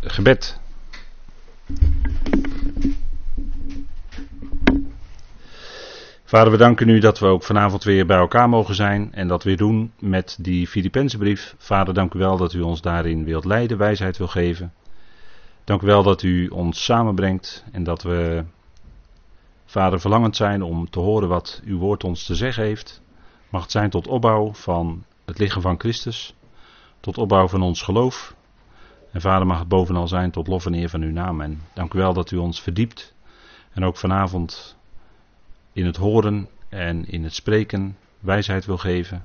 gebed. Vader, we danken u dat we ook vanavond weer bij elkaar mogen zijn en dat weer doen met die Filippenzenbrief. Vader, dank u wel dat u ons daarin wilt leiden, wijsheid wil geven. Dank u wel dat u ons samenbrengt en dat we, Vader, verlangend zijn om te horen wat uw woord ons te zeggen heeft. Mag het zijn tot opbouw van het lichaam van Christus, tot opbouw van ons geloof. En Vader, mag het bovenal zijn tot lof en eer van uw naam. En dank u wel dat u ons verdiept en ook vanavond in het horen en in het spreken wijsheid wil geven.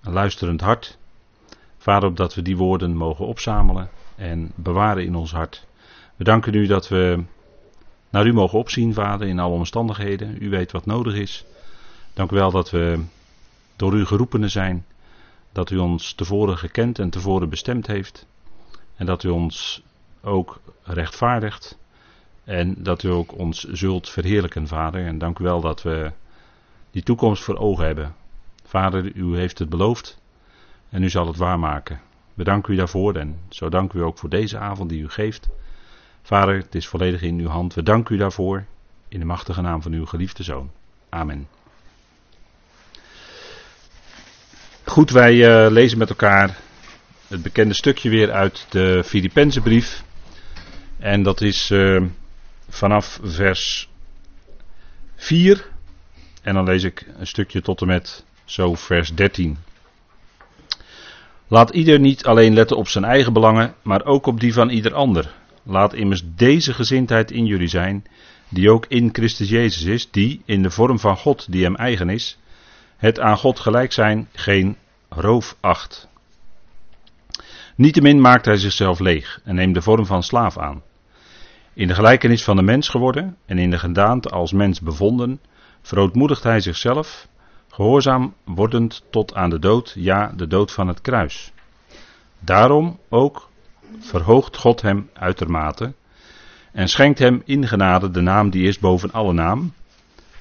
Een luisterend hart. Vader, opdat we die woorden mogen opzamelen en bewaren in ons hart. We danken u dat we naar u mogen opzien, Vader, in alle omstandigheden. U weet wat nodig is. Dank u wel dat we door u geroepenen zijn. Dat u ons tevoren gekend en tevoren bestemd heeft. En dat u ons ook rechtvaardigt. En dat u ook ons zult verheerlijken, Vader. En dank u wel dat we die toekomst voor ogen hebben. Vader, u heeft het beloofd. En u zal het waarmaken. We danken u daarvoor en zo danken u ook voor deze avond die u geeft. Vader, het is volledig in uw hand. We danken u daarvoor. In de machtige naam van uw geliefde zoon. Amen. Goed, wij uh, lezen met elkaar het bekende stukje weer uit de Filippense brief. En dat is uh, vanaf vers 4. En dan lees ik een stukje tot en met zo vers 13. Laat ieder niet alleen letten op zijn eigen belangen, maar ook op die van ieder ander. Laat immers deze gezindheid in jullie zijn, die ook in Christus Jezus is, die in de vorm van God die hem eigen is, het aan God gelijk zijn geen roof acht. Niettemin maakt hij zichzelf leeg en neemt de vorm van slaaf aan. In de gelijkenis van de mens geworden en in de gedaante als mens bevonden, verootmoedigt hij zichzelf, gehoorzaam wordend tot aan de dood, ja, de dood van het kruis. Daarom ook verhoogt God hem uitermate en schenkt hem in genade de naam die is boven alle naam,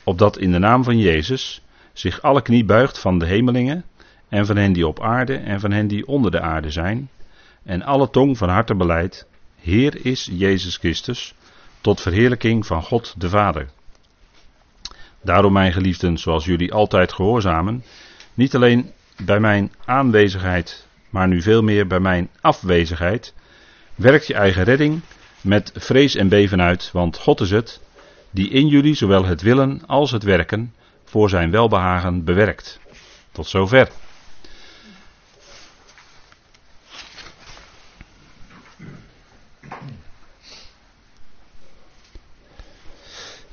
opdat in de naam van Jezus zich alle knie buigt van de hemelingen en van hen die op aarde en van hen die onder de aarde zijn, en alle tong van harte beleidt, Heer is Jezus Christus, tot verheerlijking van God de Vader. Daarom, mijn geliefden, zoals jullie altijd gehoorzamen, niet alleen bij mijn aanwezigheid, maar nu veel meer bij mijn afwezigheid, werk je eigen redding met vrees en beven uit, want God is het, die in jullie zowel het willen als het werken voor zijn welbehagen bewerkt. Tot zover.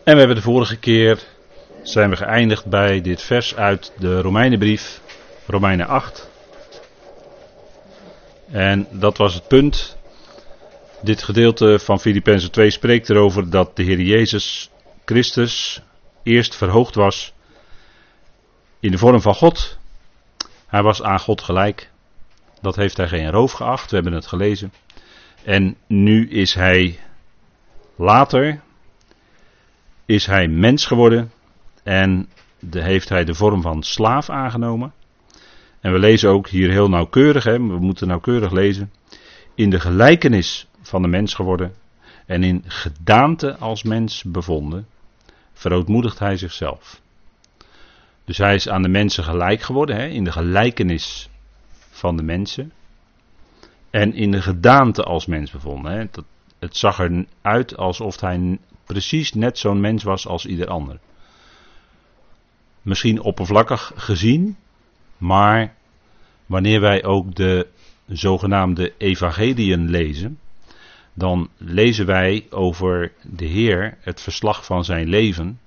En we hebben de vorige keer zijn we geëindigd bij dit vers uit de Romeinenbrief, Romeinen 8. En dat was het punt. Dit gedeelte van Filippenzen 2 spreekt erover dat de Heer Jezus Christus eerst verhoogd was in de vorm van God. Hij was aan God gelijk. Dat heeft hij geen roof geacht, we hebben het gelezen. En nu is hij later, is hij mens geworden en de, heeft hij de vorm van slaaf aangenomen. En we lezen ook hier heel nauwkeurig, hè, we moeten nauwkeurig lezen. In de gelijkenis van de mens geworden en in gedaante als mens bevonden, verootmoedigt hij zichzelf. Dus hij is aan de mensen gelijk geworden, hè, in de gelijkenis van de mensen. En in de gedaante als mens bevonden. Hè. Dat, het zag eruit alsof hij precies net zo'n mens was als ieder ander. Misschien oppervlakkig gezien, maar wanneer wij ook de zogenaamde evangeliën lezen, dan lezen wij over de Heer het verslag van zijn leven.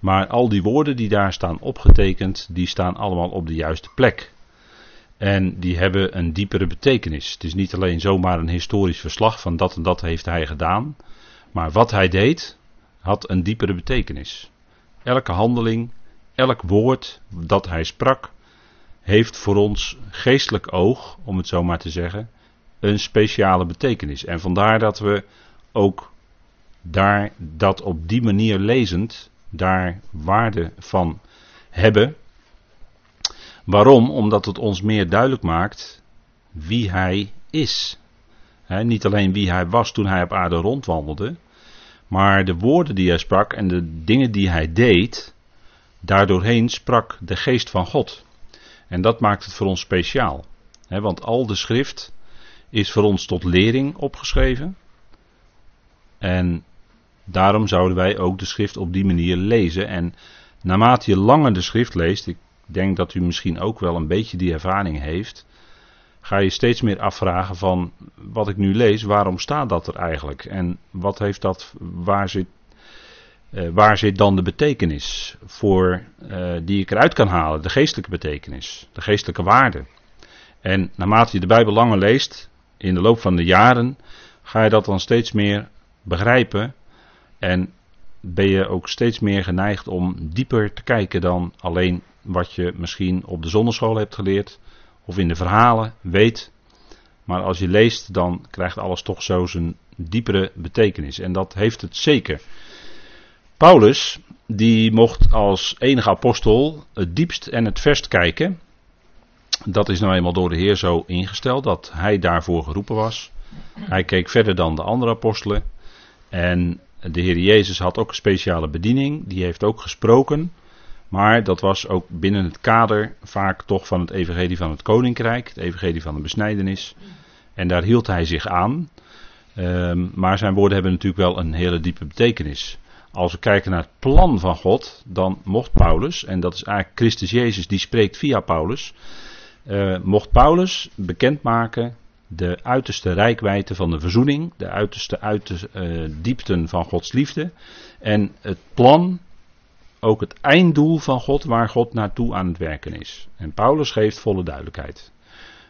Maar al die woorden die daar staan opgetekend, die staan allemaal op de juiste plek. En die hebben een diepere betekenis. Het is niet alleen zomaar een historisch verslag van dat en dat heeft hij gedaan. Maar wat hij deed, had een diepere betekenis. Elke handeling, elk woord dat hij sprak, heeft voor ons geestelijk oog, om het zo maar te zeggen, een speciale betekenis. En vandaar dat we ook daar dat op die manier lezend, daar waarde van hebben. Waarom? Omdat het ons meer duidelijk maakt wie hij is. niet alleen wie hij was toen hij op aarde rondwandelde, maar de woorden die hij sprak en de dingen die hij deed, daardoorheen sprak de geest van God. En dat maakt het voor ons speciaal. want al de schrift is voor ons tot lering opgeschreven. En daarom zouden wij ook de schrift op die manier lezen. En naarmate je langer de schrift leest, ik denk dat u misschien ook wel een beetje die ervaring heeft, ga je steeds meer afvragen van wat ik nu lees, waarom staat dat er eigenlijk? En wat heeft dat, waar zit, uh, waar zit dan de betekenis voor uh, die ik eruit kan halen, de geestelijke betekenis, de geestelijke waarde? En naarmate je de Bijbel langer leest, in de loop van de jaren, ga je dat dan steeds meer begrijpen en ben je ook steeds meer geneigd om dieper te kijken dan alleen wat je misschien op de zonneschool hebt geleerd of in de verhalen weet. Maar als je leest, dan krijgt alles toch zo zijn diepere betekenis. En dat heeft het zeker. Paulus, die mocht als enige apostel het diepst en het verst kijken. Dat is nou eenmaal door de Heer zo ingesteld dat hij daarvoor geroepen was. Hij keek verder dan de andere apostelen. En de Heer Jezus had ook een speciale bediening. Die heeft ook gesproken. Maar dat was ook binnen het kader vaak toch van het evangelie van het koninkrijk, het evangelie van de besnijdenis. En daar hield hij zich aan. Um, maar zijn woorden hebben natuurlijk wel een hele diepe betekenis. Als we kijken naar het plan van God, dan mocht Paulus, en dat is eigenlijk Christus Jezus die spreekt via Paulus, uh, mocht Paulus bekendmaken de uiterste rijkwijde van de verzoening, de uiterste, uiterste uh, diepten van Gods liefde en het plan ook het einddoel van God waar God naartoe aan het werken is. En Paulus geeft volle duidelijkheid.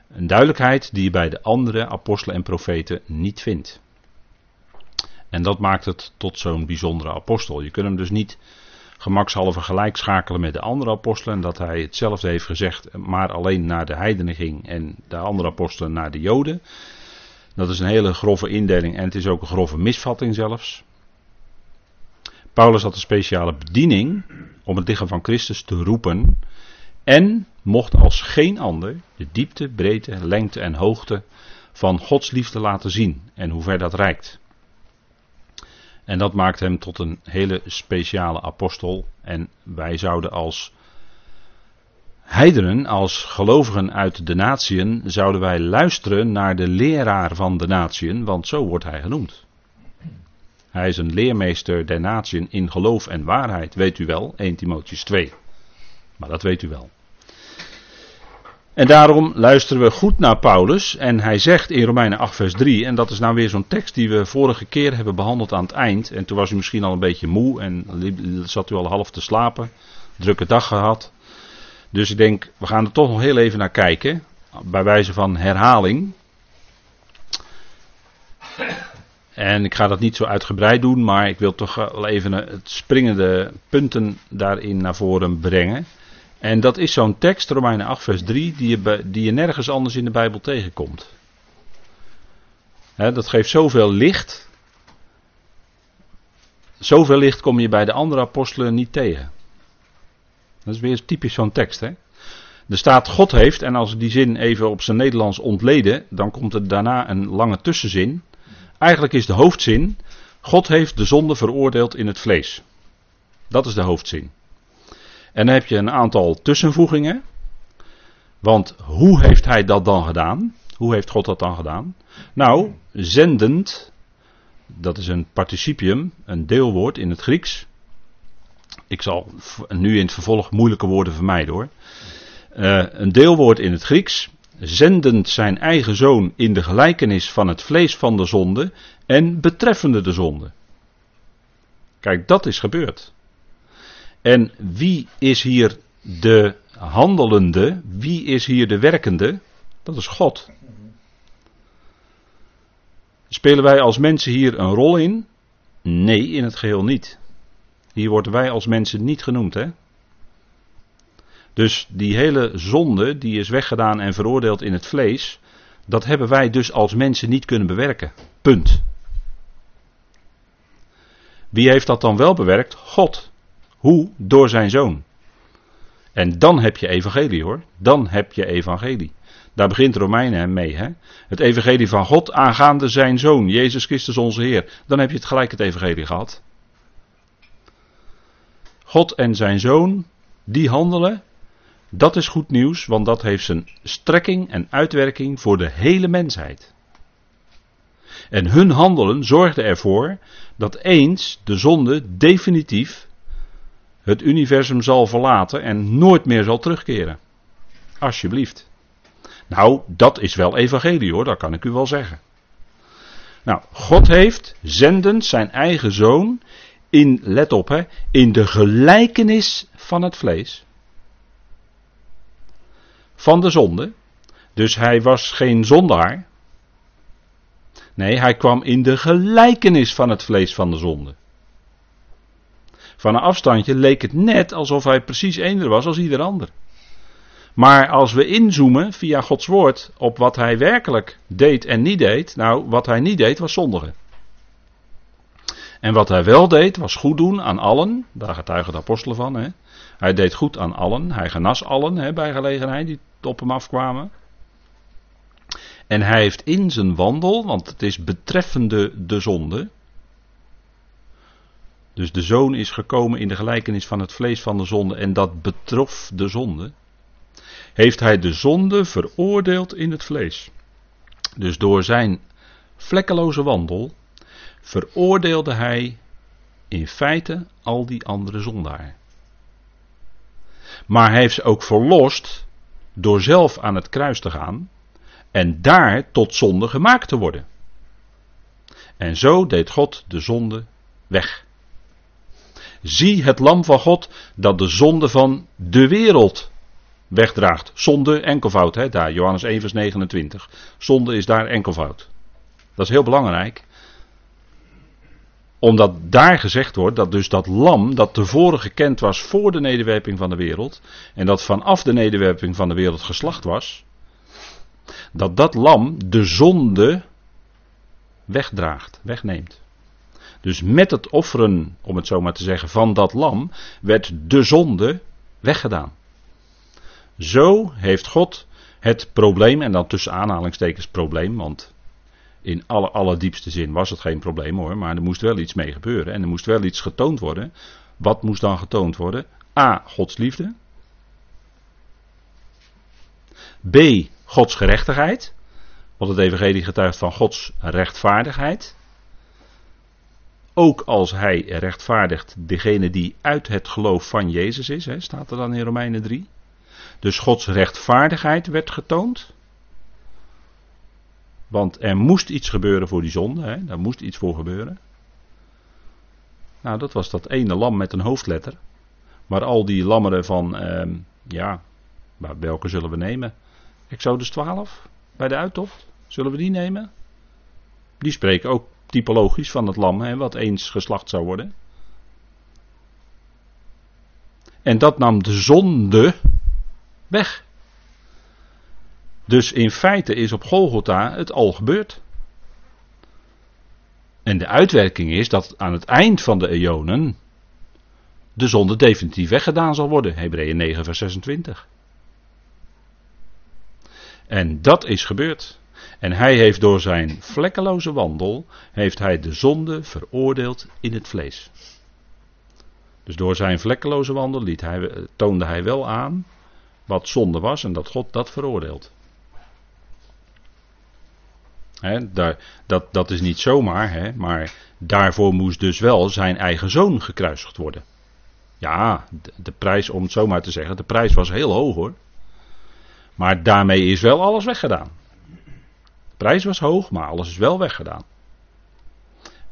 Een duidelijkheid die je bij de andere apostelen en profeten niet vindt. En dat maakt het tot zo'n bijzondere apostel. Je kunt hem dus niet gemakshalve gelijk schakelen met de andere apostelen. Dat hij hetzelfde heeft gezegd, maar alleen naar de heidenen ging en de andere apostelen naar de joden. Dat is een hele grove indeling en het is ook een grove misvatting zelfs. Paulus had een speciale bediening om het lichaam van Christus te roepen en mocht als geen ander de diepte, breedte, lengte en hoogte van Gods liefde laten zien en hoe ver dat reikt. En dat maakt hem tot een hele speciale apostel en wij zouden als heidenen, als gelovigen uit de natieën, zouden wij luisteren naar de leraar van de natieën, want zo wordt hij genoemd. Hij is een leermeester der natieën in geloof en waarheid, weet u wel, 1 Timotheus 2. Maar dat weet u wel. En daarom luisteren we goed naar Paulus. En hij zegt in Romeinen 8, vers 3. En dat is nou weer zo'n tekst die we vorige keer hebben behandeld aan het eind. En toen was u misschien al een beetje moe en zat u al half te slapen. Drukke dag gehad. Dus ik denk, we gaan er toch nog heel even naar kijken. Bij wijze van herhaling. En ik ga dat niet zo uitgebreid doen, maar ik wil toch wel even het springende punten daarin naar voren brengen. En dat is zo'n tekst, Romeinen 8, vers 3, die je, die je nergens anders in de Bijbel tegenkomt. dat geeft zoveel licht. Zoveel licht kom je bij de andere apostelen niet tegen. Dat is weer typisch zo'n tekst. Hè? Er staat God heeft, en als we die zin even op zijn Nederlands ontleden, dan komt er daarna een lange tussenzin. Eigenlijk is de hoofdzin, God heeft de zonde veroordeeld in het vlees. Dat is de hoofdzin. En dan heb je een aantal tussenvoegingen. Want hoe heeft hij dat dan gedaan? Hoe heeft God dat dan gedaan? Nou, zendend, dat is een participium, een deelwoord in het Grieks. Ik zal nu in het vervolg moeilijke woorden vermijden hoor. Uh, een deelwoord in het Grieks zendend zijn eigen zoon in de gelijkenis van het vlees van de zonde en betreffende de zonde. Kijk, dat is gebeurd. En wie is hier de handelende? Wie is hier de werkende? Dat is God. Spelen wij als mensen hier een rol in? Nee, in het geheel niet. Hier worden wij als mensen niet genoemd, hè? Dus die hele zonde, die is weggedaan en veroordeeld in het vlees, dat hebben wij dus als mensen niet kunnen bewerken. Punt. Wie heeft dat dan wel bewerkt? God. Hoe? Door zijn zoon. En dan heb je evangelie hoor. Dan heb je evangelie. Daar begint Romeinen mee. Hè? Het evangelie van God aangaande zijn zoon, Jezus Christus onze Heer. Dan heb je het gelijk het evangelie gehad. God en zijn zoon, die handelen. Dat is goed nieuws, want dat heeft zijn strekking en uitwerking voor de hele mensheid. En hun handelen zorgde ervoor dat eens de zonde definitief het universum zal verlaten en nooit meer zal terugkeren. Alsjeblieft. Nou, dat is wel evangelie hoor, dat kan ik u wel zeggen. Nou, God heeft zendend zijn eigen zoon in, let op hè, in de gelijkenis van het vlees. Van de zonde. Dus hij was geen zondaar. Nee, hij kwam in de gelijkenis van het vlees van de zonde. Van een afstandje leek het net alsof hij precies eender was als ieder ander. Maar als we inzoomen via Gods woord op wat hij werkelijk deed en niet deed, nou, wat hij niet deed was zondigen. En wat hij wel deed was goed doen aan allen, daar getuigen de apostelen van. Hè. Hij deed goed aan allen, hij genas allen bij gelegenheid die op hem afkwamen. En hij heeft in zijn wandel, want het is betreffende de zonde. Dus de zoon is gekomen in de gelijkenis van het vlees van de zonde en dat betrof de zonde. Heeft hij de zonde veroordeeld in het vlees. Dus door zijn vlekkeloze wandel veroordeelde hij in feite al die andere zondaren. Maar hij heeft ze ook verlost door zelf aan het kruis te gaan en daar tot zonde gemaakt te worden. En zo deed God de zonde weg. Zie het lam van God dat de zonde van de wereld wegdraagt. Zonde enkelvoud, hè, daar, Johannes 1 vers 29. Zonde is daar enkelvoud. Dat is heel belangrijk. Omdat daar gezegd wordt dat dus dat lam dat tevoren gekend was voor de nederwerping van de wereld. En dat vanaf de nederwerping van de wereld geslacht was dat dat lam de zonde wegdraagt, wegneemt. Dus met het offeren, om het zo maar te zeggen, van dat lam werd de zonde weggedaan. Zo heeft God het probleem, en dan tussen aanhalingstekens probleem, want in alle allerdiepste zin was het geen probleem hoor, maar er moest wel iets mee gebeuren en er moest wel iets getoond worden. Wat moest dan getoond worden? A. Gods liefde. B. Gods gerechtigheid. Want het evangelie getuigt van Gods rechtvaardigheid. Ook als hij rechtvaardigt degene die uit het geloof van Jezus is, hè, staat er dan in Romeinen 3. Dus Gods rechtvaardigheid werd getoond. Want er moest iets gebeuren voor die zonde, hè, daar moest iets voor gebeuren. Nou, dat was dat ene lam met een hoofdletter. Maar al die lammeren van, ehm, ja, welke zullen we nemen? Exodus 12 bij de uittocht. Zullen we die nemen? Die spreken ook typologisch van het lam, hè, wat eens geslacht zou worden. En dat nam de zonde weg. Dus in feite is op Golgotha het al gebeurd. En de uitwerking is dat aan het eind van de eonen de zonde definitief weggedaan zal worden. Hebreeën 9 vers 26. En dat is gebeurd. En hij heeft door zijn vlekkeloze wandel, heeft hij de zonde veroordeeld in het vlees. Dus door zijn vlekkeloze wandel liet hij, toonde hij wel aan wat zonde was en dat God dat veroordeelt. Dat, dat is niet zomaar, maar daarvoor moest dus wel zijn eigen zoon gekruisigd worden. Ja, de, de prijs, om het zo maar te zeggen, de prijs was heel hoog hoor. Maar daarmee is wel alles weggedaan. De prijs was hoog, maar alles is wel weggedaan.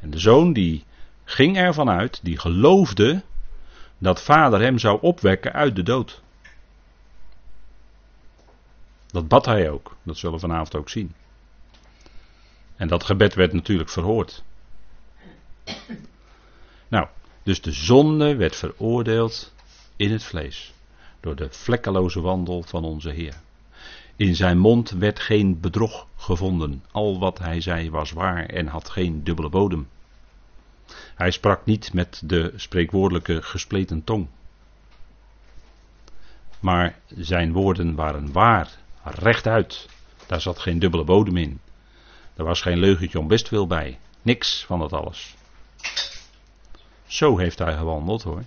En de zoon die ging ervan uit, die geloofde dat vader hem zou opwekken uit de dood. Dat bad hij ook, dat zullen we vanavond ook zien. En dat gebed werd natuurlijk verhoord. Nou, dus de zonde werd veroordeeld in het vlees. Door de vlekkeloze wandel van onze Heer. In zijn mond werd geen bedrog gevonden. Al wat hij zei was waar en had geen dubbele bodem. Hij sprak niet met de spreekwoordelijke gespleten tong. Maar zijn woorden waren waar, rechtuit. Daar zat geen dubbele bodem in. Er was geen leugentje om bestwil bij. Niks van dat alles. Zo heeft hij gewandeld hoor.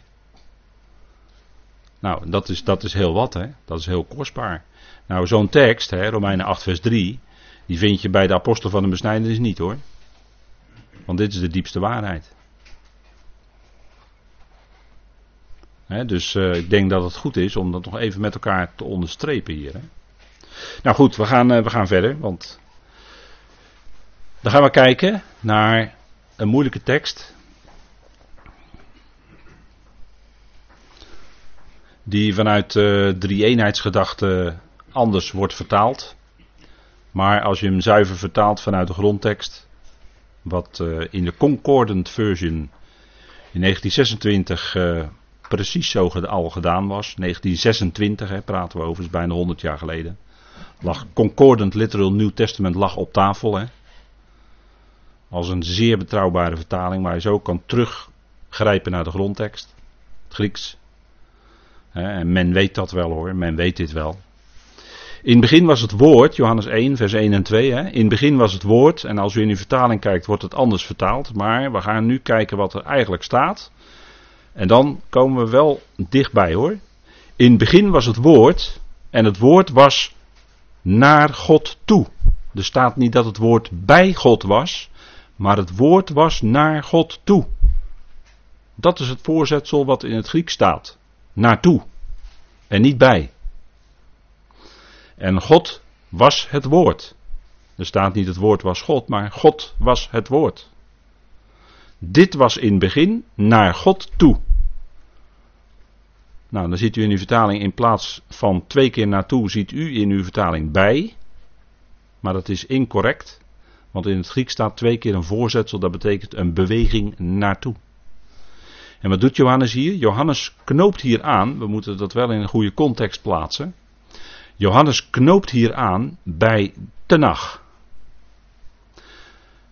Nou, dat is, dat is heel wat, hè? Dat is heel kostbaar. Nou, zo'n tekst, hè, Romeinen 8, vers 3, die vind je bij de apostel van de besnijdenis niet hoor. Want dit is de diepste waarheid. dus uh, ik denk dat het goed is om dat nog even met elkaar te onderstrepen hier. Hè. Nou goed, we gaan, uh, we gaan verder, want dan gaan we kijken naar een moeilijke tekst. Die vanuit uh, drie-eenheidsgedachte anders wordt vertaald. Maar als je hem zuiver vertaalt vanuit de grondtekst, wat uh, in de Concordant version in 1926 uh, precies zo al gedaan was. 1926 hè, praten we over, is bijna 100 jaar geleden. Lag Concordant Literal New Testament lag op tafel. Hè. Als een zeer betrouwbare vertaling, waar je zo kan teruggrijpen naar de grondtekst. Het Grieks. En men weet dat wel hoor, men weet dit wel. In het begin was het woord, Johannes 1, vers 1 en 2. Hè? In het begin was het woord, en als u in uw vertaling kijkt, wordt het anders vertaald. Maar we gaan nu kijken wat er eigenlijk staat. En dan komen we wel dichtbij hoor. In het begin was het woord, en het woord was naar God toe. Er staat niet dat het woord bij God was, maar het woord was naar God toe. Dat is het voorzetsel wat in het Griek staat. Naartoe. En niet bij. En God was het woord. Er staat niet het woord was God, maar God was het woord. Dit was in het begin naar God toe. Nou, dan ziet u in uw vertaling in plaats van twee keer naartoe, ziet u in uw vertaling bij. Maar dat is incorrect. Want in het Griek staat twee keer een voorzetsel, dat betekent een beweging naartoe. En wat doet Johannes hier? Johannes knoopt hier aan, we moeten dat wel in een goede context plaatsen. Johannes knoopt hier aan bij Tenach.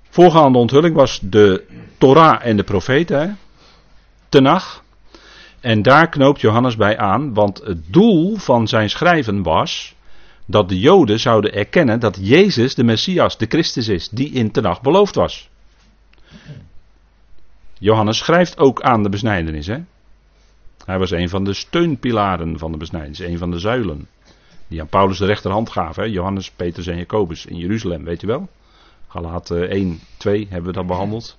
Voorgaande onthulling was de Torah en de profeten. Tenach. En daar knoopt Johannes bij aan, want het doel van zijn schrijven was dat de Joden zouden erkennen dat Jezus de Messias, de Christus is, die in Tenach beloofd was. Johannes schrijft ook aan de besnijdenis. Hè? Hij was een van de steunpilaren van de besnijdenis, een van de zuilen. Die aan Paulus de rechterhand gaven. Hè? Johannes, Petrus en Jacobus in Jeruzalem, weet u wel. Galaat 1, 2 hebben we dat behandeld.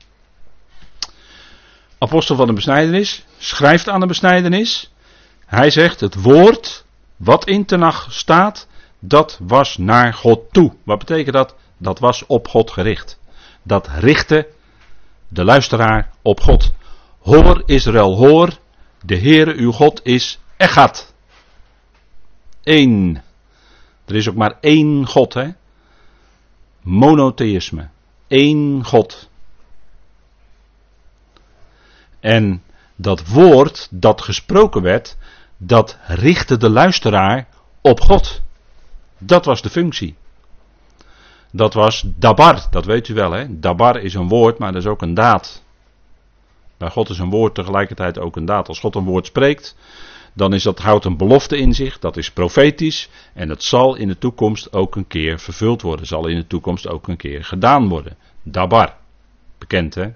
Apostel van de besnijdenis, schrijft aan de besnijdenis. Hij zegt het woord wat in Tenach staat, dat was naar God toe. Wat betekent dat? Dat was op God gericht. Dat richtte de luisteraar op God. Hoor Israël, hoor, de Heere uw God is Echad. Eén. Er is ook maar één God, hè? Monotheïsme. Eén God. En dat woord dat gesproken werd, dat richtte de luisteraar op God. Dat was de functie. Dat was dabar, dat weet u wel hè. Dabar is een woord, maar dat is ook een daad. Bij God is een woord tegelijkertijd ook een daad. Als God een woord spreekt, dan is dat, houdt een belofte in zich, dat is profetisch en het zal in de toekomst ook een keer vervuld worden, zal in de toekomst ook een keer gedaan worden. Dabar, bekend hè.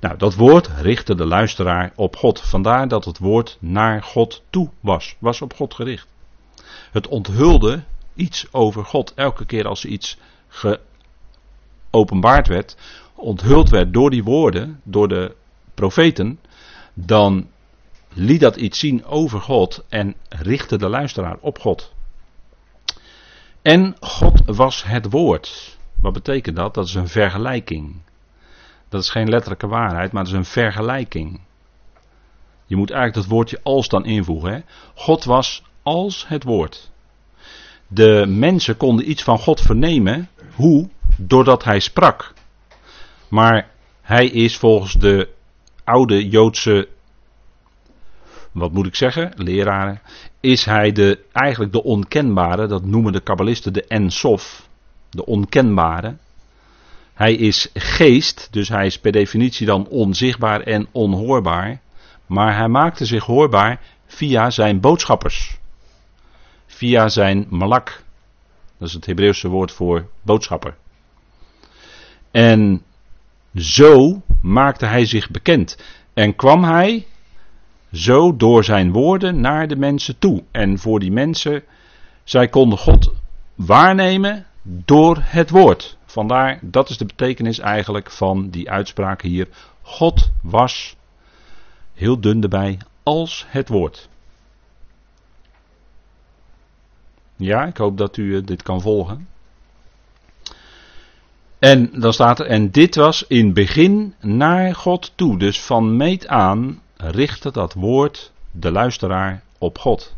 Nou, dat woord richtte de luisteraar op God. Vandaar dat het woord naar God toe was, was op God gericht. Het onthulde iets over God. Elke keer als iets geopenbaard werd, onthuld werd door die woorden, door de profeten, dan liet dat iets zien over God en richtte de luisteraar op God. En God was het woord. Wat betekent dat? Dat is een vergelijking. Dat is geen letterlijke waarheid, maar dat is een vergelijking. Je moet eigenlijk dat woordje als dan invoegen. Hè? God was als het woord. De mensen konden iets van God vernemen. Hoe? Doordat hij sprak. Maar hij is volgens de oude Joodse, wat moet ik zeggen, leraren, is hij de, eigenlijk de onkenbare, dat noemen de kabbalisten de Ensof, de onkenbare. Hij is geest, dus hij is per definitie dan onzichtbaar en onhoorbaar. Maar hij maakte zich hoorbaar via zijn boodschappers. Via zijn malak. Dat is het Hebreeuwse woord voor boodschapper. En zo maakte hij zich bekend. En kwam hij zo door zijn woorden naar de mensen toe. En voor die mensen, zij konden God waarnemen door het woord. Vandaar, dat is de betekenis eigenlijk van die uitspraak hier. God was, heel dun erbij, als het woord. Ja, ik hoop dat u eh, dit kan volgen. En dan staat er, en dit was in begin naar God toe. Dus van meet aan richtte dat woord de luisteraar op God.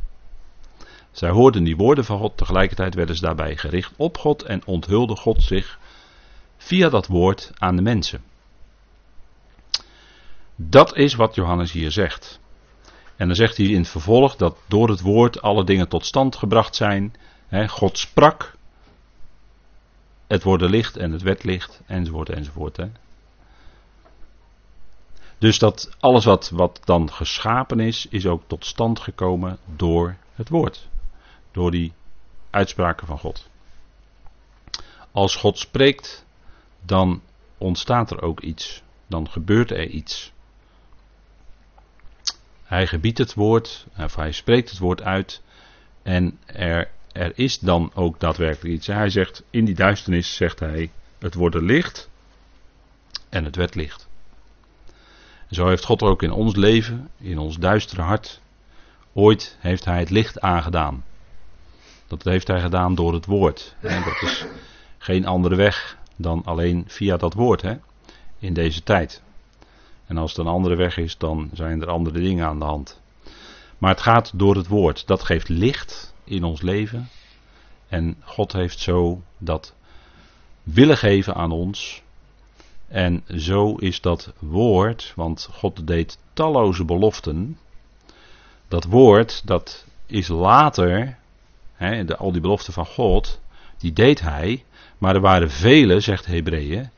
Zij hoorden die woorden van God, tegelijkertijd werden ze daarbij gericht op God en onthulde God zich via dat woord aan de mensen. Dat is wat Johannes hier zegt. En dan zegt hij in het vervolg dat door het woord alle dingen tot stand gebracht zijn. God sprak, het worden licht en het werd licht, enzovoort, enzovoort. Dus dat alles wat, wat dan geschapen is, is ook tot stand gekomen door het woord. Door die uitspraken van God. Als God spreekt, dan ontstaat er ook iets. Dan gebeurt er iets. Hij gebiedt het woord, hij spreekt het woord uit. En er, er is dan ook daadwerkelijk iets. Hij zegt, in die duisternis zegt hij, het wordt licht. En het werd licht. En zo heeft God ook in ons leven, in ons duistere hart, ooit heeft hij het licht aangedaan. Dat heeft hij gedaan door het woord. En dat is geen andere weg dan alleen via dat woord hè, in deze tijd. En als het een andere weg is, dan zijn er andere dingen aan de hand. Maar het gaat door het woord. Dat geeft licht in ons leven. En God heeft zo dat willen geven aan ons. En zo is dat woord, want God deed talloze beloften. Dat woord, dat is later, de, al die beloften van God, die deed hij. Maar er waren velen, zegt Hebreeën,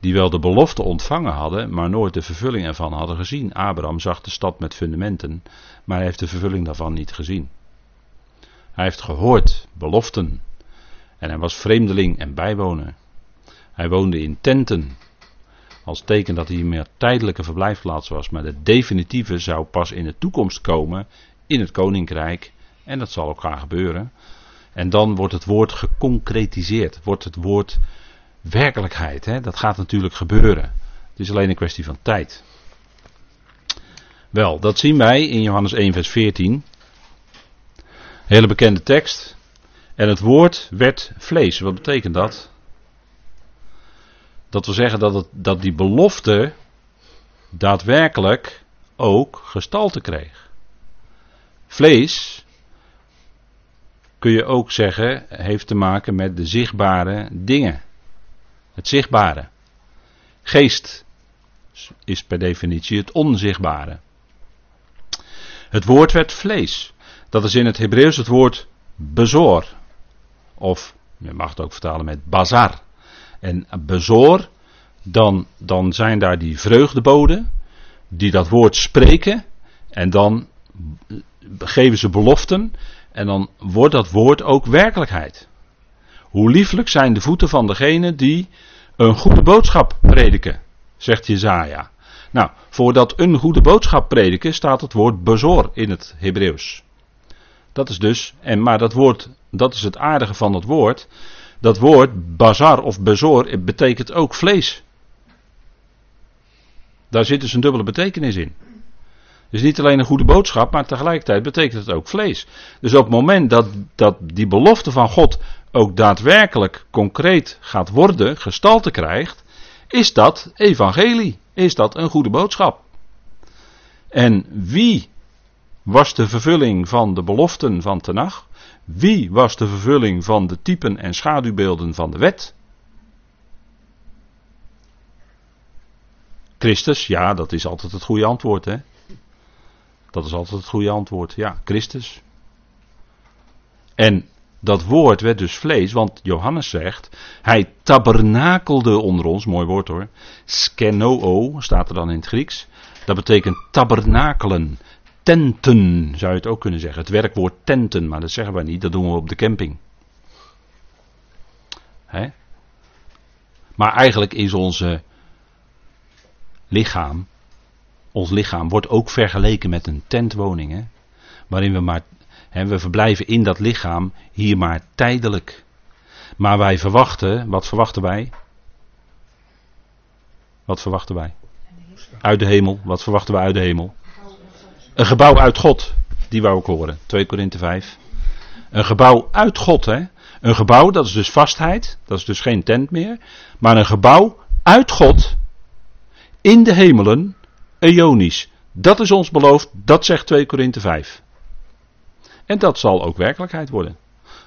die wel de belofte ontvangen hadden, maar nooit de vervulling ervan hadden gezien. Abraham zag de stad met fundamenten, maar hij heeft de vervulling daarvan niet gezien. Hij heeft gehoord beloften en hij was vreemdeling en bijwoner. Hij woonde in tenten, als teken dat hij meer tijdelijke verblijfplaats was, maar de definitieve zou pas in de toekomst komen in het koninkrijk en dat zal ook gaan gebeuren. En dan wordt het woord geconcretiseerd, wordt het woord werkelijkheid. Hè? Dat gaat natuurlijk gebeuren. Het is alleen een kwestie van tijd. Wel, dat zien wij in Johannes 1, vers 14. Hele bekende tekst. En het woord werd vlees. Wat betekent dat? Dat wil zeggen dat, het, dat die belofte daadwerkelijk ook gestalte kreeg. Vlees, kun je ook zeggen, heeft te maken met de zichtbare dingen. Het zichtbare. Geest is per definitie het onzichtbare. Het woord werd vlees. Dat is in het Hebreeuws het woord bezor. Of je mag het ook vertalen met bazar. En bezor, dan, dan zijn daar die vreugdeboden die dat woord spreken. En dan geven ze beloften. En dan wordt dat woord ook werkelijkheid. Hoe lieflijk zijn de voeten van degene die een goede boodschap prediken, zegt Jezaja. Nou, voor dat een goede boodschap prediken staat het woord bezor in het Hebreeuws. Dat is dus, en maar dat woord, dat is het aardige van het woord. Dat woord bazar of bezor betekent ook vlees. Daar zit dus een dubbele betekenis in. Dus niet alleen een goede boodschap, maar tegelijkertijd betekent het ook vlees. Dus op het moment dat, dat die belofte van God ook daadwerkelijk concreet gaat worden, gestalte krijgt, is dat evangelie. Is dat een goede boodschap. En wie was de vervulling van de beloften van Tenach? Wie was de vervulling van de typen en schaduwbeelden van de wet? Christus, ja, dat is altijd het goede antwoord, hè? Dat is altijd het goede antwoord. Ja, Christus. En dat woord werd dus vlees, want Johannes zegt, hij tabernakelde onder ons, mooi woord hoor. Skenoo staat er dan in het Grieks. Dat betekent tabernakelen, tenten zou je het ook kunnen zeggen. Het werkwoord tenten, maar dat zeggen wij niet, dat doen we op de camping. Hè? Maar eigenlijk is onze lichaam, ons lichaam wordt ook vergeleken met een tentwoning. Hè? Waarin we maar, hè, we verblijven in dat lichaam hier maar tijdelijk. Maar wij verwachten, wat verwachten wij? Wat verwachten wij? Uit de hemel. Wat verwachten we uit de hemel? Een gebouw uit God. Die wou ik horen. 2 Korinthe 5. Een gebouw uit God, hè? Een gebouw, dat is dus vastheid. Dat is dus geen tent meer. Maar een gebouw uit God. In de hemelen. Eonisch. Dat is ons beloofd. Dat zegt 2 Korinthe 5. En dat zal ook werkelijkheid worden.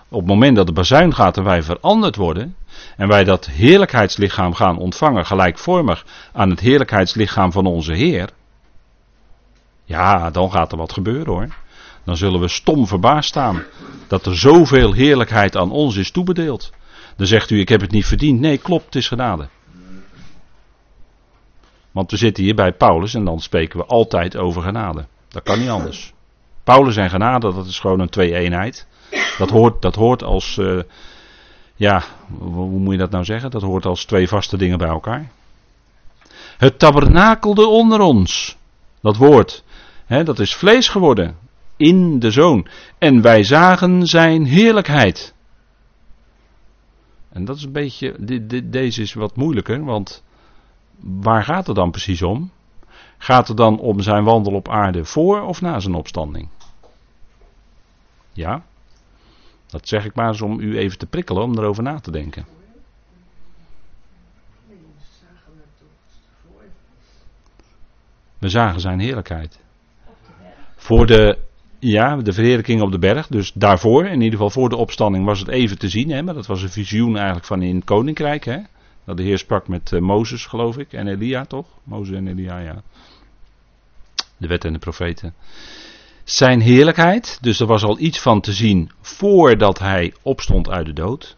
Op het moment dat de bazuin gaat en wij veranderd worden. En wij dat heerlijkheidslichaam gaan ontvangen. Gelijkvormig aan het heerlijkheidslichaam van onze Heer. Ja, dan gaat er wat gebeuren hoor. Dan zullen we stom verbaasd staan dat er zoveel heerlijkheid aan ons is toebedeeld. Dan zegt u, ik heb het niet verdiend. Nee, klopt, het is genade. Want we zitten hier bij Paulus en dan spreken we altijd over genade. Dat kan niet anders. Paulus en genade, dat is gewoon een twee-eenheid. Dat hoort, dat hoort als, uh, ja, hoe moet je dat nou zeggen? Dat hoort als twee vaste dingen bij elkaar. Het tabernakelde onder ons. Dat woord, hè, dat is vlees geworden in de zoon. En wij zagen zijn heerlijkheid. En dat is een beetje, deze is wat moeilijker, want waar gaat het dan precies om? Gaat het dan om zijn wandel op aarde voor of na zijn opstanding? Ja, dat zeg ik maar eens om u even te prikkelen, om erover na te denken. We zagen zijn heerlijkheid. Voor de ja, de verheerlijking op de berg. Dus daarvoor, in ieder geval voor de opstanding, was het even te zien. Hè, maar dat was een visioen eigenlijk van in het koninkrijk. Hè, dat de Heer sprak met uh, Mozes, geloof ik. En Elia, toch? Mozes en Elia, ja. De wet en de profeten. Zijn heerlijkheid, dus er was al iets van te zien voordat hij opstond uit de dood.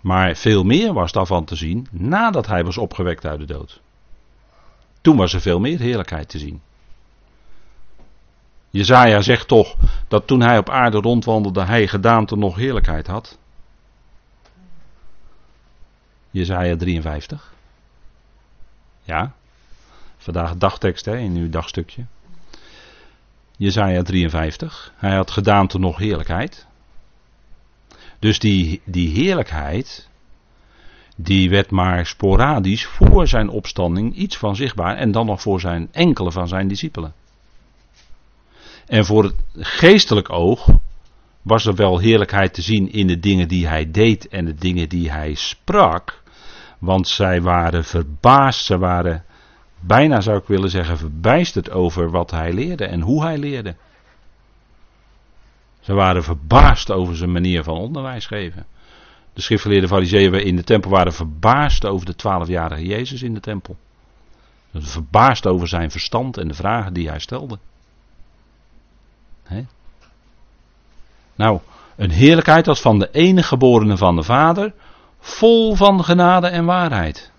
Maar veel meer was daarvan te zien nadat hij was opgewekt uit de dood. Toen was er veel meer heerlijkheid te zien. Jezaja zegt toch dat toen hij op aarde rondwandelde, hij gedaante nog heerlijkheid had. Jezaja 53. Ja, vandaag dagtekst hè, in uw dagstukje. Jezaja 53. Hij had gedaante nog heerlijkheid. Dus die, die heerlijkheid, die werd maar sporadisch voor zijn opstanding iets van zichtbaar en dan nog voor zijn enkele van zijn discipelen. En voor het geestelijk oog was er wel heerlijkheid te zien in de dingen die hij deed en de dingen die hij sprak. Want zij waren verbaasd, ze waren bijna zou ik willen zeggen verbijsterd over wat hij leerde en hoe hij leerde. Ze waren verbaasd over zijn manier van onderwijs geven. De schriftgeleerde fariseeën in de tempel waren verbaasd over de twaalfjarige Jezus in de tempel. Verbaasd over zijn verstand en de vragen die hij stelde. Nou, een heerlijkheid als van de enige geborene van de Vader, vol van genade en waarheid.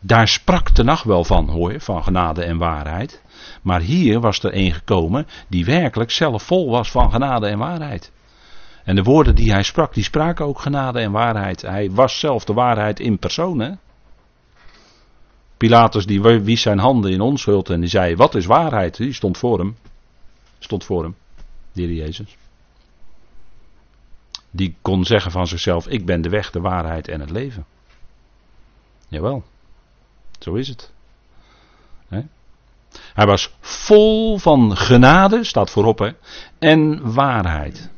Daar sprak de nacht wel van, hoor, van genade en waarheid. Maar hier was er een gekomen die werkelijk zelf vol was van genade en waarheid. En de woorden die hij sprak, die spraken ook genade en waarheid. Hij was zelf de waarheid in persoon. Pilatus die wies zijn handen in onschuld en die zei, wat is waarheid? Die stond voor hem. Stond voor hem, de Jezus. Die kon zeggen van zichzelf, ik ben de weg, de waarheid en het leven. Jawel, zo is het. Hij was vol van genade, staat voorop, en waarheid.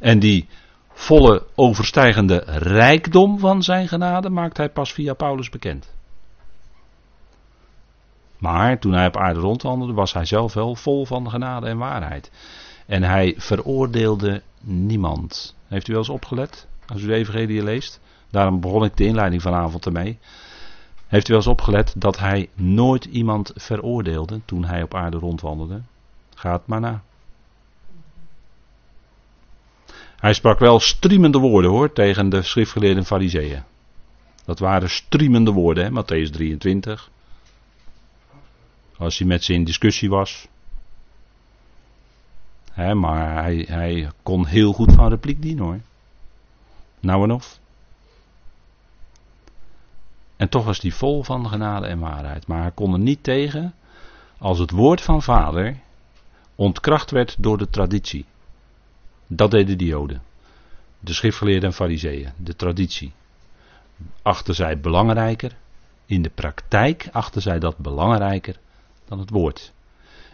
En die volle overstijgende rijkdom van zijn genade maakt hij pas via Paulus bekend. Maar toen hij op aarde rondwandelde, was hij zelf wel vol van genade en waarheid. En hij veroordeelde niemand. Heeft u wel eens opgelet? Als u de Evangelie leest. Daarom begon ik de inleiding vanavond ermee. Heeft u wel eens opgelet dat hij nooit iemand veroordeelde toen hij op aarde rondwandelde? Gaat maar na. Hij sprak wel striemende woorden hoor tegen de schriftgeleerde fariseeën. Dat waren striemende woorden, hè? Matthäus 23. Als hij met ze in discussie was. Maar hij, hij kon heel goed van repliek dienen hoor. Nou en of. En toch was hij vol van genade en waarheid. Maar hij kon er niet tegen als het woord van vader ontkracht werd door de traditie. Dat deden de Joden. De schriftgeleerden en fariseeën. De traditie. Achten zij belangrijker. In de praktijk achten zij dat belangrijker dan het woord.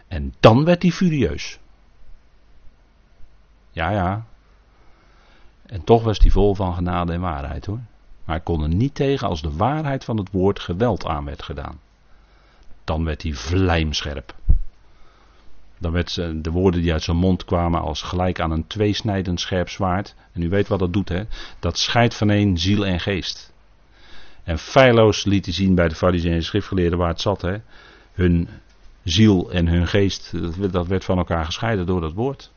En dan werd hij furieus. Ja, ja. En toch was hij vol van genade en waarheid hoor. Maar hij kon er niet tegen als de waarheid van het woord geweld aan werd gedaan. Dan werd hij vlijmscherp. Dan werd de woorden die uit zijn mond kwamen als gelijk aan een tweesnijdend scherp zwaard. En u weet wat dat doet, hè? Dat scheidt van een ziel en geest. En feilloos liet hij zien bij de fariseeën en schriftgeleerden waar het zat, hè? Hun ziel en hun geest, dat werd van elkaar gescheiden door dat woord.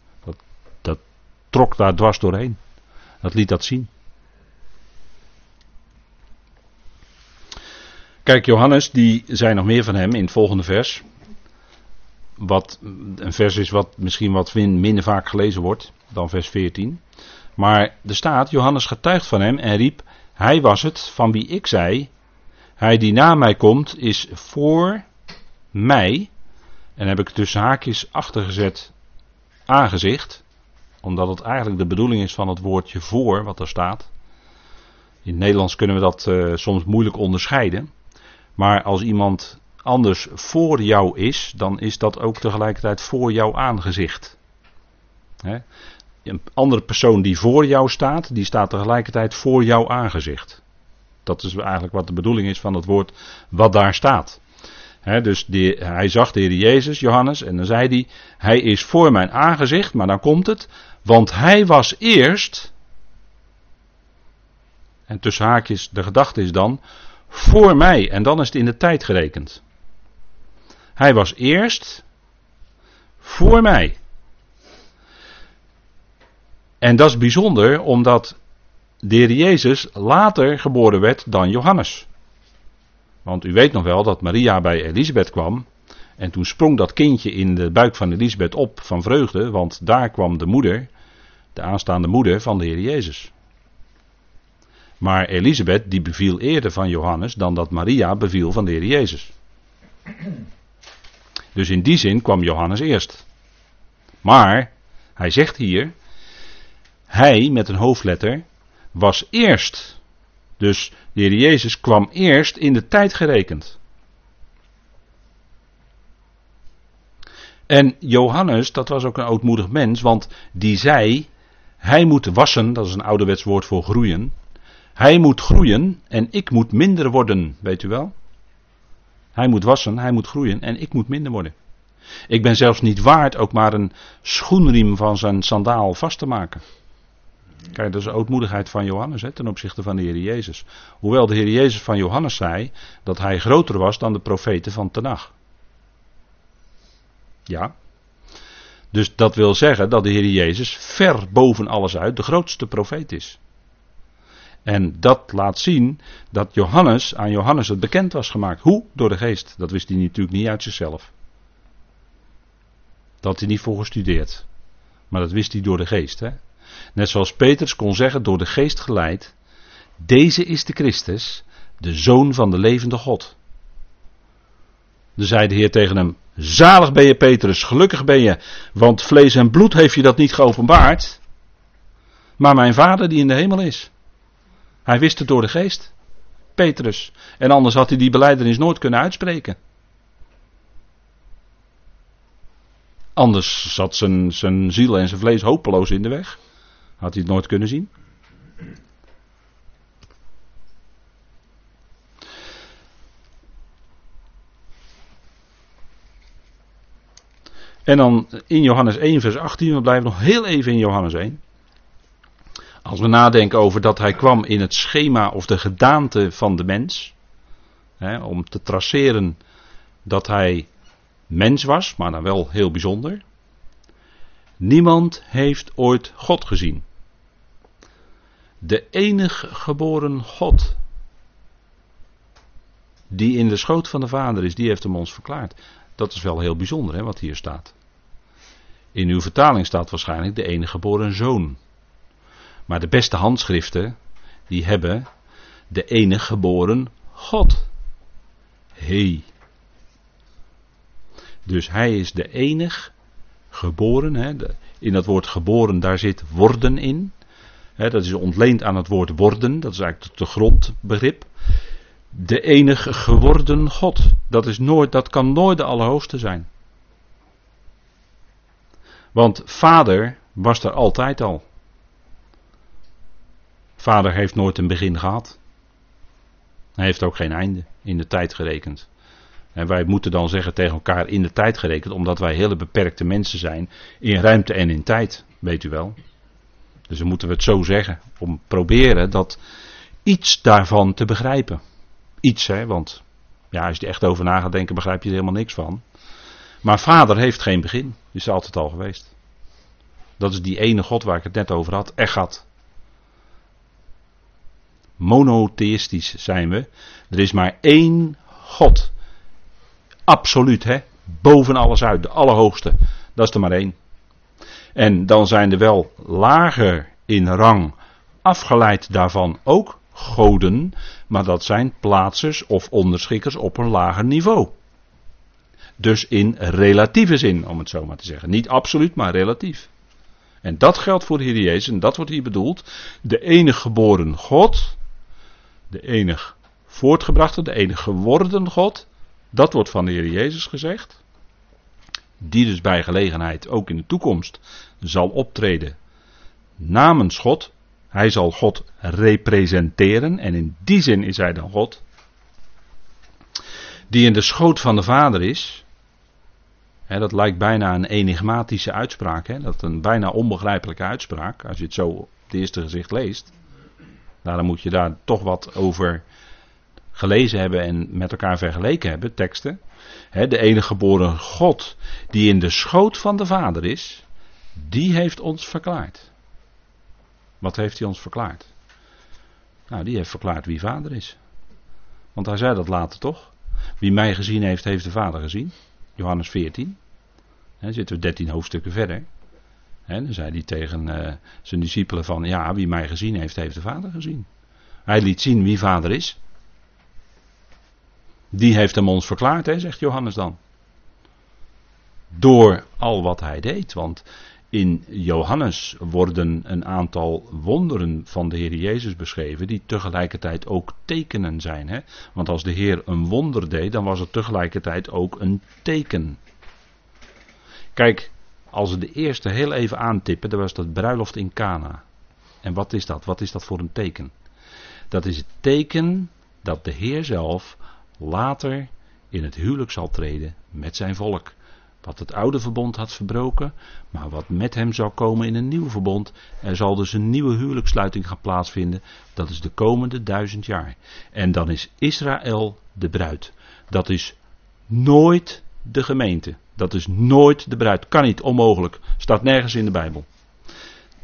Trok daar dwars doorheen. Dat liet dat zien. Kijk, Johannes, die zei nog meer van hem in het volgende vers. Wat een vers is wat misschien wat minder vaak gelezen wordt dan vers 14. Maar er staat, Johannes getuigt van hem en riep, hij was het van wie ik zei, hij die na mij komt is voor mij, en heb ik tussen haakjes achtergezet aangezicht, omdat het eigenlijk de bedoeling is van het woordje voor wat er staat. In het Nederlands kunnen we dat uh, soms moeilijk onderscheiden. Maar als iemand anders voor jou is, dan is dat ook tegelijkertijd voor jouw aangezicht. Een andere persoon die voor jou staat, die staat tegelijkertijd voor jouw aangezicht. Dat is eigenlijk wat de bedoeling is van het woord wat daar staat. dus hij zag de Heer Jezus, Johannes, en dan zei hij, hij is voor mijn aangezicht, maar dan komt het, want hij was eerst, en tussen haakjes de gedachte is dan, voor mij. En dan is het in de tijd gerekend. Hij was eerst voor mij. En dat is bijzonder omdat de Jezus later geboren werd dan Johannes. Want u weet nog wel dat Maria bij Elisabeth kwam. En toen sprong dat kindje in de buik van Elisabeth op van vreugde, want daar kwam de moeder, de aanstaande moeder van de Heer Jezus. Maar Elisabeth die beviel eerder van Johannes dan dat Maria beviel van de Heer Jezus. Dus in die zin kwam Johannes eerst. Maar, hij zegt hier, hij met een hoofdletter was eerst. Dus de Heer Jezus kwam eerst in de tijd gerekend. En Johannes, dat was ook een ootmoedig mens, want die zei, hij moet wassen, dat is een ouderwets woord voor groeien. Hij moet groeien en ik moet minder worden, weet u wel? Hij moet wassen, hij moet groeien en ik moet minder worden. Ik ben zelfs niet waard ook maar een schoenriem van zijn sandaal vast te maken. Kijk, dat is de ootmoedigheid van Johannes hè, ten opzichte van de Heer Jezus. Hoewel de Heer Jezus van Johannes zei dat hij groter was dan de profeten van Tenach. Ja. Dus dat wil zeggen dat de Heer Jezus ver boven alles uit de grootste profeet is. En dat laat zien dat Johannes, aan Johannes het bekend was gemaakt. Hoe? Door de geest. Dat wist hij natuurlijk niet uit zichzelf. Dat had hij niet voor gestudeerd. Maar dat wist hij door de geest. Hè? Net zoals Petrus kon zeggen, door de geest geleid. Deze is de Christus, de zoon van de levende God. Dan zei de Heer tegen hem: Zalig ben je, Petrus, gelukkig ben je, want vlees en bloed heeft je dat niet geopenbaard, maar mijn Vader die in de hemel is. Hij wist het door de geest. Petrus. En anders had hij die beleidenis nooit kunnen uitspreken. Anders zat zijn, zijn ziel en zijn vlees hopeloos in de weg. Had hij het nooit kunnen zien. En dan in Johannes 1, vers 18, we blijven nog heel even in Johannes 1. Als we nadenken over dat hij kwam in het schema of de gedaante van de mens. Hè, om te traceren dat hij mens was, maar dan wel heel bijzonder. Niemand heeft ooit God gezien. De enige geboren God, die in de schoot van de Vader is, die heeft hem ons verklaard. Dat is wel heel bijzonder, hè, wat hier staat. In uw vertaling staat waarschijnlijk de enige geboren zoon. Maar de beste handschriften, die hebben de enige geboren God. He. Dus hij is de enig geboren. Hè, in dat woord geboren, daar zit worden in. Dat is ontleend aan het woord worden. Dat is eigenlijk de grondbegrip. De enig geworden God. Dat, is nooit, dat kan nooit de Allerhoogste zijn. Want vader was er altijd al. Vader heeft nooit een begin gehad. Hij heeft ook geen einde in de tijd gerekend. En wij moeten dan zeggen tegen elkaar in de tijd gerekend, omdat wij hele beperkte mensen zijn in ruimte en in tijd, weet u wel. Dus dan moeten we het zo zeggen, om proberen dat iets daarvan te begrijpen. Iets, hè, want ja, als je er echt over na gaat denken, begrijp je er helemaal niks van. Maar vader heeft geen begin, is altijd al geweest. Dat is die ene God waar ik het net over had, Echat. Monotheïstisch zijn we. Er is maar één God. Absoluut, hè? Boven alles uit, de Allerhoogste. Dat is er maar één. En dan zijn er wel lager in rang, afgeleid daarvan ook goden, maar dat zijn plaatsers of onderschikkers op een lager niveau. Dus in relatieve zin, om het zo maar te zeggen. Niet absoluut, maar relatief. En dat geldt voor de Heer Jezus, en dat wordt hier bedoeld. De enige geboren God, de enig voortgebrachte, de enig geworden God, dat wordt van de Heer Jezus gezegd. Die dus bij gelegenheid ook in de toekomst zal optreden namens God. Hij zal God representeren en in die zin is hij dan God. Die in de schoot van de Vader is. dat lijkt bijna een enigmatische uitspraak. He, dat een bijna onbegrijpelijke uitspraak. Als je het zo op het eerste gezicht leest. Daarom moet je daar toch wat over gelezen hebben en met elkaar vergeleken hebben, teksten. de enige geboren God die in de schoot van de Vader is, die heeft ons verklaard. Wat heeft hij ons verklaard? Nou, die heeft verklaard wie Vader is. Want hij zei dat later toch? Wie mij gezien heeft, heeft de Vader gezien. Johannes 14. He, zitten we 13 hoofdstukken verder. He, dan zei hij tegen uh, zijn discipelen van, ja, wie mij gezien heeft, heeft de Vader gezien. Hij liet zien wie Vader is. Die heeft hem ons verklaard, hè, zegt Johannes dan. Door al wat hij deed. Want in Johannes worden een aantal wonderen van de Heer Jezus beschreven, die tegelijkertijd ook tekenen zijn. Hè? Want als de Heer een wonder deed, dan was het tegelijkertijd ook een teken. Kijk, als we de eerste heel even aantippen, dan was dat bruiloft in Cana. En wat is dat? Wat is dat voor een teken? Dat is het teken dat de Heer zelf later in het huwelijk zal treden met zijn volk. Wat het oude verbond had verbroken, maar wat met hem zal komen in een nieuw verbond. Er zal dus een nieuwe huwelijkssluiting gaan plaatsvinden. Dat is de komende duizend jaar. En dan is Israël de bruid. Dat is nooit de gemeente. Dat is nooit de bruid. Kan niet, onmogelijk. Staat nergens in de Bijbel.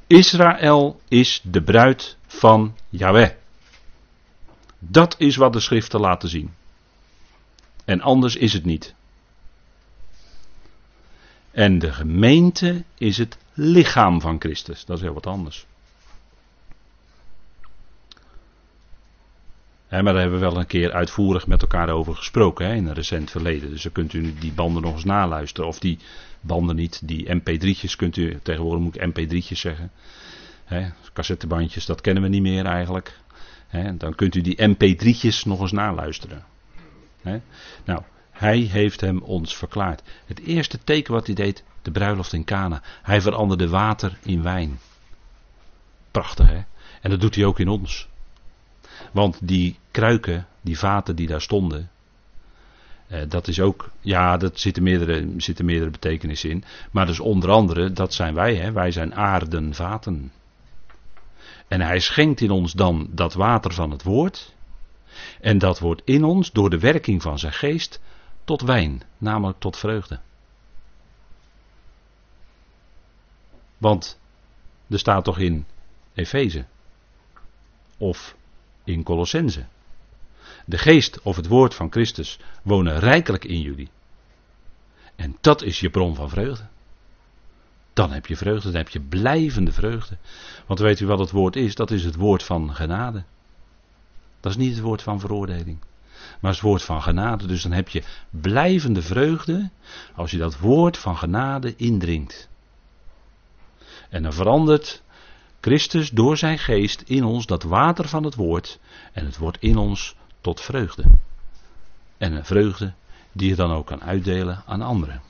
Israël is de bruid van Yahweh. Dat is wat de schriften laten zien. En anders is het niet. En de gemeente is het lichaam van Christus. Dat is heel wat anders. maar daar hebben we wel een keer uitvoerig met elkaar over gesproken in een recent verleden. Dus dan kunt u die banden nog eens naluisteren. Of die banden niet, die mp3'tjes kunt u, tegenwoordig moet ik mp3'tjes zeggen. Hè, cassettebandjes, dat kennen we niet meer eigenlijk. Dan kunt u die mp3'tjes nog eens naluisteren. Nou, hij heeft hem ons verklaard. Het eerste teken wat hij deed, de bruiloft in Cana. Hij veranderde water in wijn. Prachtig hè? En dat doet hij ook in ons. Want die kruiken, die vaten die daar stonden, eh, dat is ook, ja, dat zitten meerdere, zitten meerdere betekenissen in. Maar dus onder andere, dat zijn wij, hè? wij zijn aardenvaten. En hij schenkt in ons dan dat water van het woord. En dat wordt in ons door de werking van zijn geest tot wijn, namelijk tot vreugde. Want er staat toch in Efeze of in Colossense. De geest of het woord van Christus wonen rijkelijk in jullie. En dat is je bron van vreugde. Dan heb je vreugde, dan heb je blijvende vreugde. Want weet u wat het woord is? Dat is het woord van genade. Dat is niet het woord van veroordeling. Maar het woord van genade. Dus dan heb je blijvende vreugde als je dat woord van genade indringt. En dan verandert Christus door zijn geest in ons dat water van het woord en het wordt in ons tot vreugde. En een vreugde die je dan ook kan uitdelen aan anderen.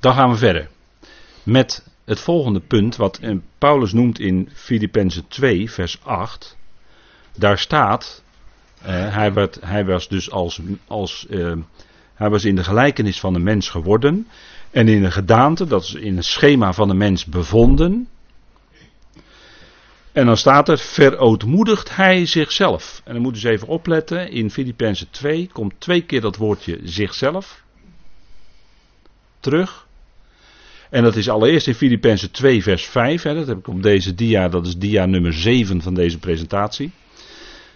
Dan gaan we verder met het volgende punt, wat Paulus noemt in Filippenzen 2, vers 8. Daar staat, eh, hij, werd, hij, was dus als, als eh, hij was in de gelijkenis van de mens geworden en in een gedaante, dat is in een schema van de mens bevonden. En dan staat er, verootmoedigt hij zichzelf. En dan moeten ze even opletten, in Filippenzen 2 komt twee keer dat woordje zichzelf terug. En dat is allereerst in Filippenzen 2 vers 5, hè, dat heb ik op deze dia, dat is dia nummer 7 van deze presentatie.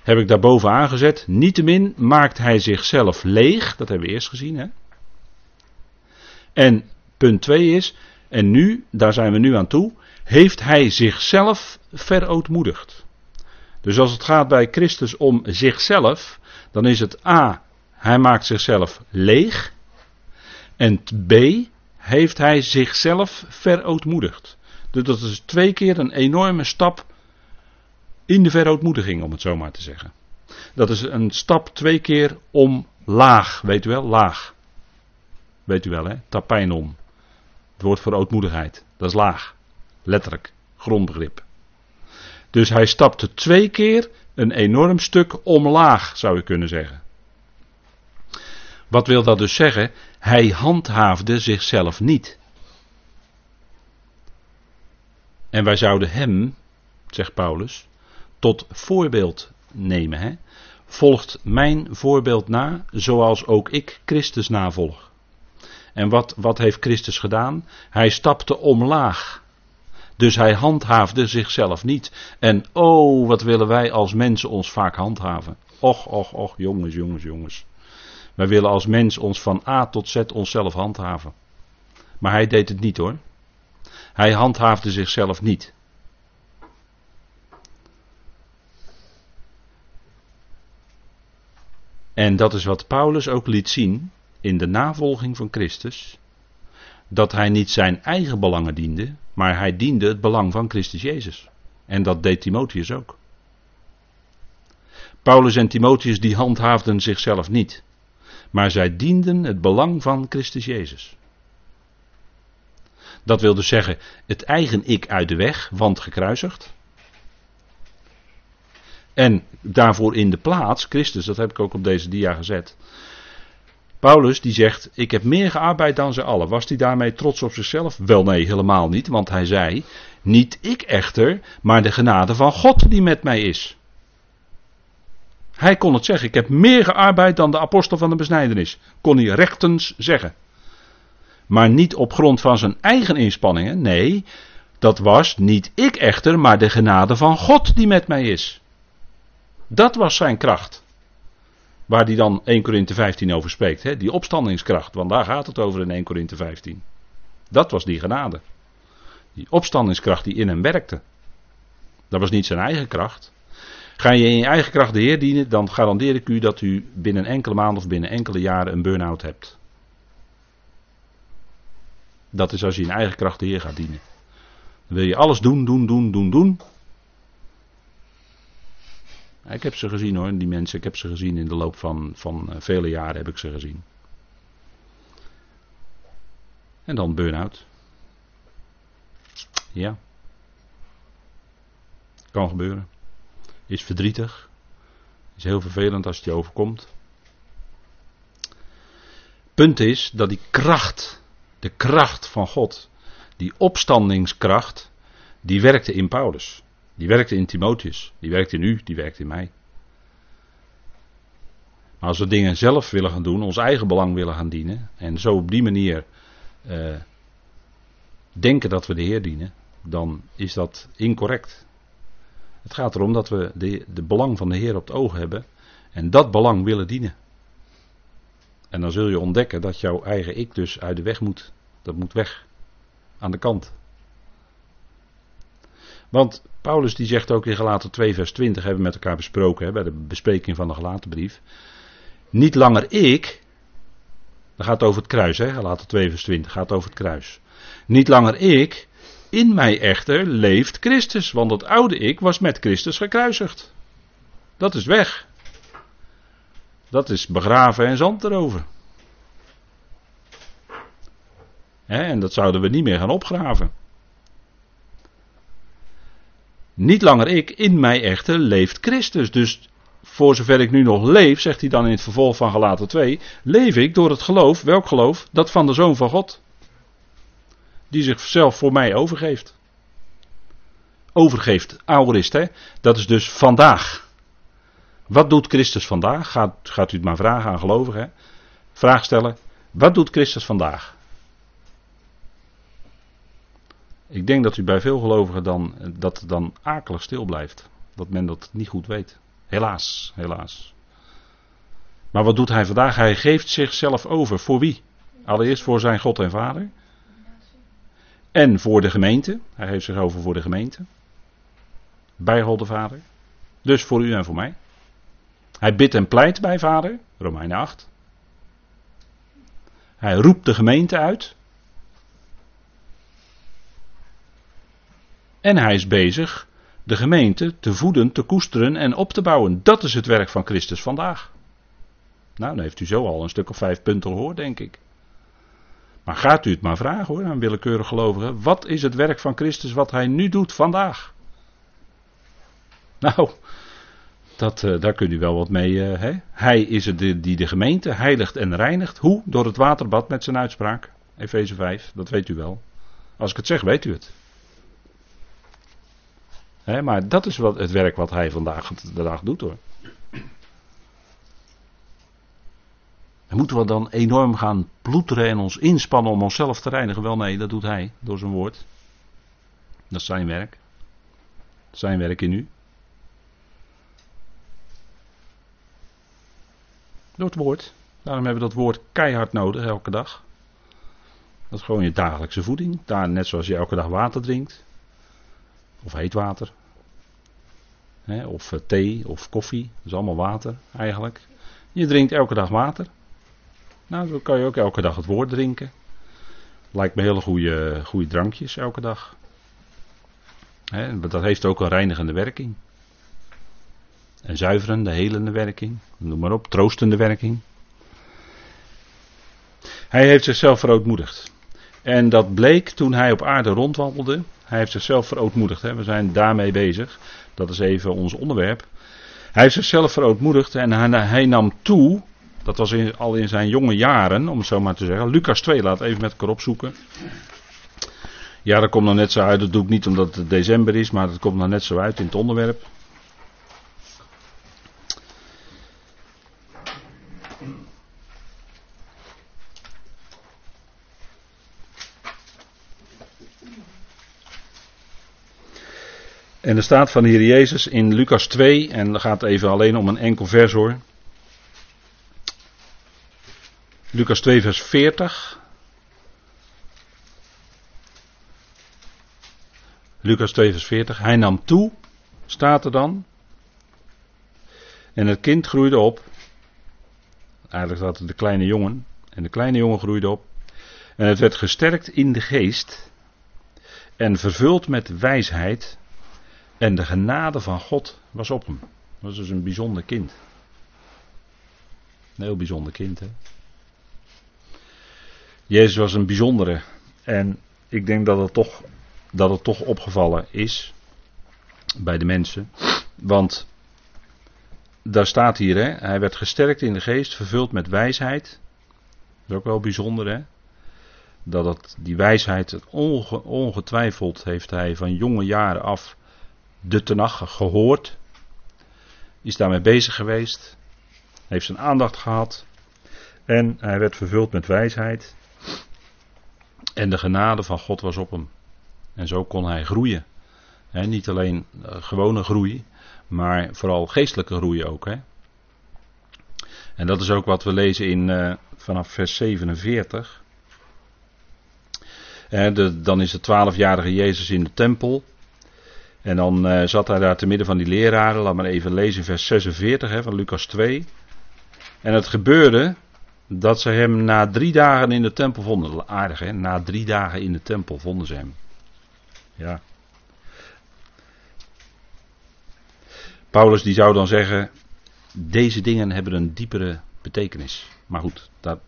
Heb ik daarboven aangezet. Niettemin maakt hij zichzelf leeg, dat hebben we eerst gezien. Hè. En punt 2 is, en nu, daar zijn we nu aan toe, heeft hij zichzelf verootmoedigd. Dus als het gaat bij Christus om zichzelf, dan is het A, hij maakt zichzelf leeg. En B, heeft hij zichzelf verootmoedigd. Dus dat is twee keer een enorme stap in de verootmoediging, om het zo maar te zeggen. Dat is een stap twee keer omlaag, weet u wel, laag. Weet u wel, hè? Tapijnon. Het woord voor ootmoedigheid. Dat is laag. Letterlijk. Grondbegrip. Dus hij stapte twee keer een enorm stuk omlaag, zou je kunnen zeggen. Wat wil dat dus zeggen? Hij handhaafde zichzelf niet. En wij zouden hem, zegt Paulus, tot voorbeeld nemen. Hè? Volgt mijn voorbeeld na, zoals ook ik Christus navolg. En wat, wat heeft Christus gedaan? Hij stapte omlaag. Dus hij handhaafde zichzelf niet. En oh, wat willen wij als mensen ons vaak handhaven. Och, och, och, jongens, jongens, jongens. Wij willen als mens ons van A tot Z onszelf handhaven. Maar hij deed het niet hoor. Hij handhaafde zichzelf niet. En dat is wat Paulus ook liet zien in de navolging van Christus. Dat hij niet zijn eigen belangen diende, maar hij diende het belang van Christus Jezus. En dat deed Timotheus ook. Paulus en Timotheus die handhaafden zichzelf niet maar zij dienden het belang van Christus Jezus. Dat wil dus zeggen, het eigen ik uit de weg, want gekruisigd. En daarvoor in de plaats, Christus, dat heb ik ook op deze dia gezet. Paulus die zegt, ik heb meer gearbeid dan ze allen. Was hij daarmee trots op zichzelf? Wel nee, helemaal niet, want hij zei, niet ik echter, maar de genade van God die met mij is. Hij kon het zeggen. Ik heb meer gearbeid dan de apostel van de besnijdenis. Kon hij rechtens zeggen. Maar niet op grond van zijn eigen inspanningen. Nee, dat was niet ik echter, maar de genade van God die met mij is. Dat was zijn kracht. Waar hij dan 1 Korinthe 15 over spreekt. Hè? Die opstandingskracht. Want daar gaat het over in 1 Korinthe 15. Dat was die genade. Die opstandingskracht die in hem werkte. Dat was niet zijn eigen kracht. Ga je in je eigen kracht de Heer dienen, dan garandeer ik u dat u binnen enkele maanden of binnen enkele jaren een burn-out hebt. Dat is als je in eigen kracht de Heer gaat dienen. Dan wil je alles doen, doen, doen, doen, doen. Ik heb ze gezien hoor, die mensen. Ik heb ze gezien in de loop van, van eh, vele jaren heb ik ze gezien. En dan burn-out. Ja. Kan gebeuren. Is verdrietig. Is heel vervelend als het je overkomt. Punt is dat die kracht, de kracht van God, die opstandingskracht, die werkte in Paulus. Die werkte in Timotheus. Die werkt in u, die werkt in mij. Maar als we dingen zelf willen gaan doen, ons eigen belang willen gaan dienen, en zo op die manier eh, denken dat we de Heer dienen, dan is dat incorrect. Het gaat erom dat we de, belang van de Heer op het oog hebben en dat belang willen dienen. En dan zul je ontdekken dat jouw eigen ik dus uit de weg moet. Dat moet weg. Aan de kant. Want Paulus die zegt ook in Galaten 2 vers 20, hebben we met elkaar besproken hè, bij de bespreking van de Galatenbrief. Niet langer ik, dat gaat over het kruis hè, Galaten 2 vers 20, gaat over het kruis. Niet langer ik, in mij echter leeft Christus, want het oude ik was met Christus gekruisigd. Dat is weg. Dat is begraven en zand erover. en dat zouden we niet meer gaan opgraven. Niet langer ik, in mij echter leeft Christus. Dus voor zover ik nu nog leef, zegt hij dan in het vervolg van Galaten 2, leef ik door het geloof, welk geloof? Dat van de Zoon van God. Die zichzelf voor mij overgeeft. Overgeeft, aorist, hè? Dat is dus vandaag. Wat doet Christus vandaag? Gaat, gaat u het maar vragen aan gelovigen. Vraag stellen. Wat doet Christus vandaag? Ik denk dat u bij veel gelovigen dan, dat dan akelig stil blijft. Dat men dat niet goed weet. Helaas, helaas. Maar wat doet hij vandaag? Hij geeft zichzelf over. Voor wie? Allereerst voor zijn God en Vader. En voor de gemeente. Hij geeft zich over voor de gemeente. Bij God de Vader. Dus voor u en voor mij. Hij bidt en pleit bij Vader. Romeinen 8. Hij roept de gemeente uit. En hij is bezig de gemeente te voeden, te koesteren en op te bouwen. Dat is het werk van Christus vandaag. Nou, dan heeft u zo al een stuk of vijf punten gehoord, denk ik. Maar gaat u het maar vragen hoor, aan willekeurig gelovigen. Wat is het werk van Christus wat hij nu doet vandaag? Nou, dat, uh, daar kunt u wel wat mee. Uh, hè? Hij is het die de gemeente heiligt en reinigt. Hoe? Door het waterbad met zijn uitspraak. Efeze 5, dat weet u wel. Als ik het zeg, weet u het maar dat is wat, het werk wat hij vandaag de dag doet hoor. En moeten we dan enorm gaan ploeteren en ons inspannen om onszelf te reinigen? Wel nee, dat doet hij door zijn woord. Dat is zijn werk. Zijn werk in u. Door het woord. Daarom hebben we dat woord keihard nodig elke dag. Dat is gewoon je dagelijkse voeding. Daar, net zoals je elke dag water drinkt. Of heet water. Of eh, thee of koffie. Dat is allemaal water eigenlijk. Je drinkt elke dag water. Nou, dan kan je ook elke dag het woord drinken. Lijkt me hele goede, goede drankjes elke dag. Hè, dat heeft ook een reinigende werking. Een zuiverende, helende werking. Noem maar op, troostende werking. Hij heeft zichzelf verootmoedigd. En dat bleek toen hij op aarde rondwandelde. Hij heeft zichzelf verootmoedigd. We zijn daarmee bezig. Dat is even ons onderwerp. Hij heeft zichzelf verootmoedigd en hij, nam toe. Dat was al in zijn jonge jaren, om het zo maar te zeggen. Lucas 2, laat even met elkaar opzoeken. Ja, dat komt nog net zo uit. Dat doe ik niet omdat het december is, maar dat komt nog net zo uit in het onderwerp. En er staat van de Heer Jezus in Lucas 2, en dan gaat even alleen om een enkel vers hoor. Lucas 2, vers 40. Lucas 2, vers 40. Hij nam toe, staat er dan. En het kind groeide op. Eigenlijk staat er de kleine jongen. En de kleine jongen groeide op. En het werd gesterkt in de geest. En vervuld met wijsheid. En de genade van God was op hem. Dat was dus een bijzonder kind. Een heel bijzonder kind, hè. Jezus was een bijzondere. En ik denk dat het toch, dat het toch opgevallen is bij de mensen. Want daar staat hier, hè, hij werd gesterkt in de geest, vervuld met wijsheid. Dat is ook wel bijzonder, hè. Dat het, die wijsheid, onge, ongetwijfeld heeft hij van jonge jaren af de Tenach gehoord. Is daarmee bezig geweest. Heeft zijn aandacht gehad. En hij werd vervuld met wijsheid. En de genade van God was op hem. En zo kon hij groeien. niet alleen eh, gewone groei, maar vooral geestelijke groei ook. En dat is ook wat we lezen in, uh, vanaf vers 47. de, dan is de twaalfjarige Jezus in de tempel. En dan uh, zat hij daar te midden van die leraren. Laat maar even lezen, vers 46 hè, van Lucas 2. En het gebeurde dat ze hem na drie dagen in de tempel vonden. Aardig hè, na drie dagen in de tempel vonden ze hem. Ja. Paulus die zou dan zeggen, deze dingen hebben een diepere betekenis. Maar goed, dat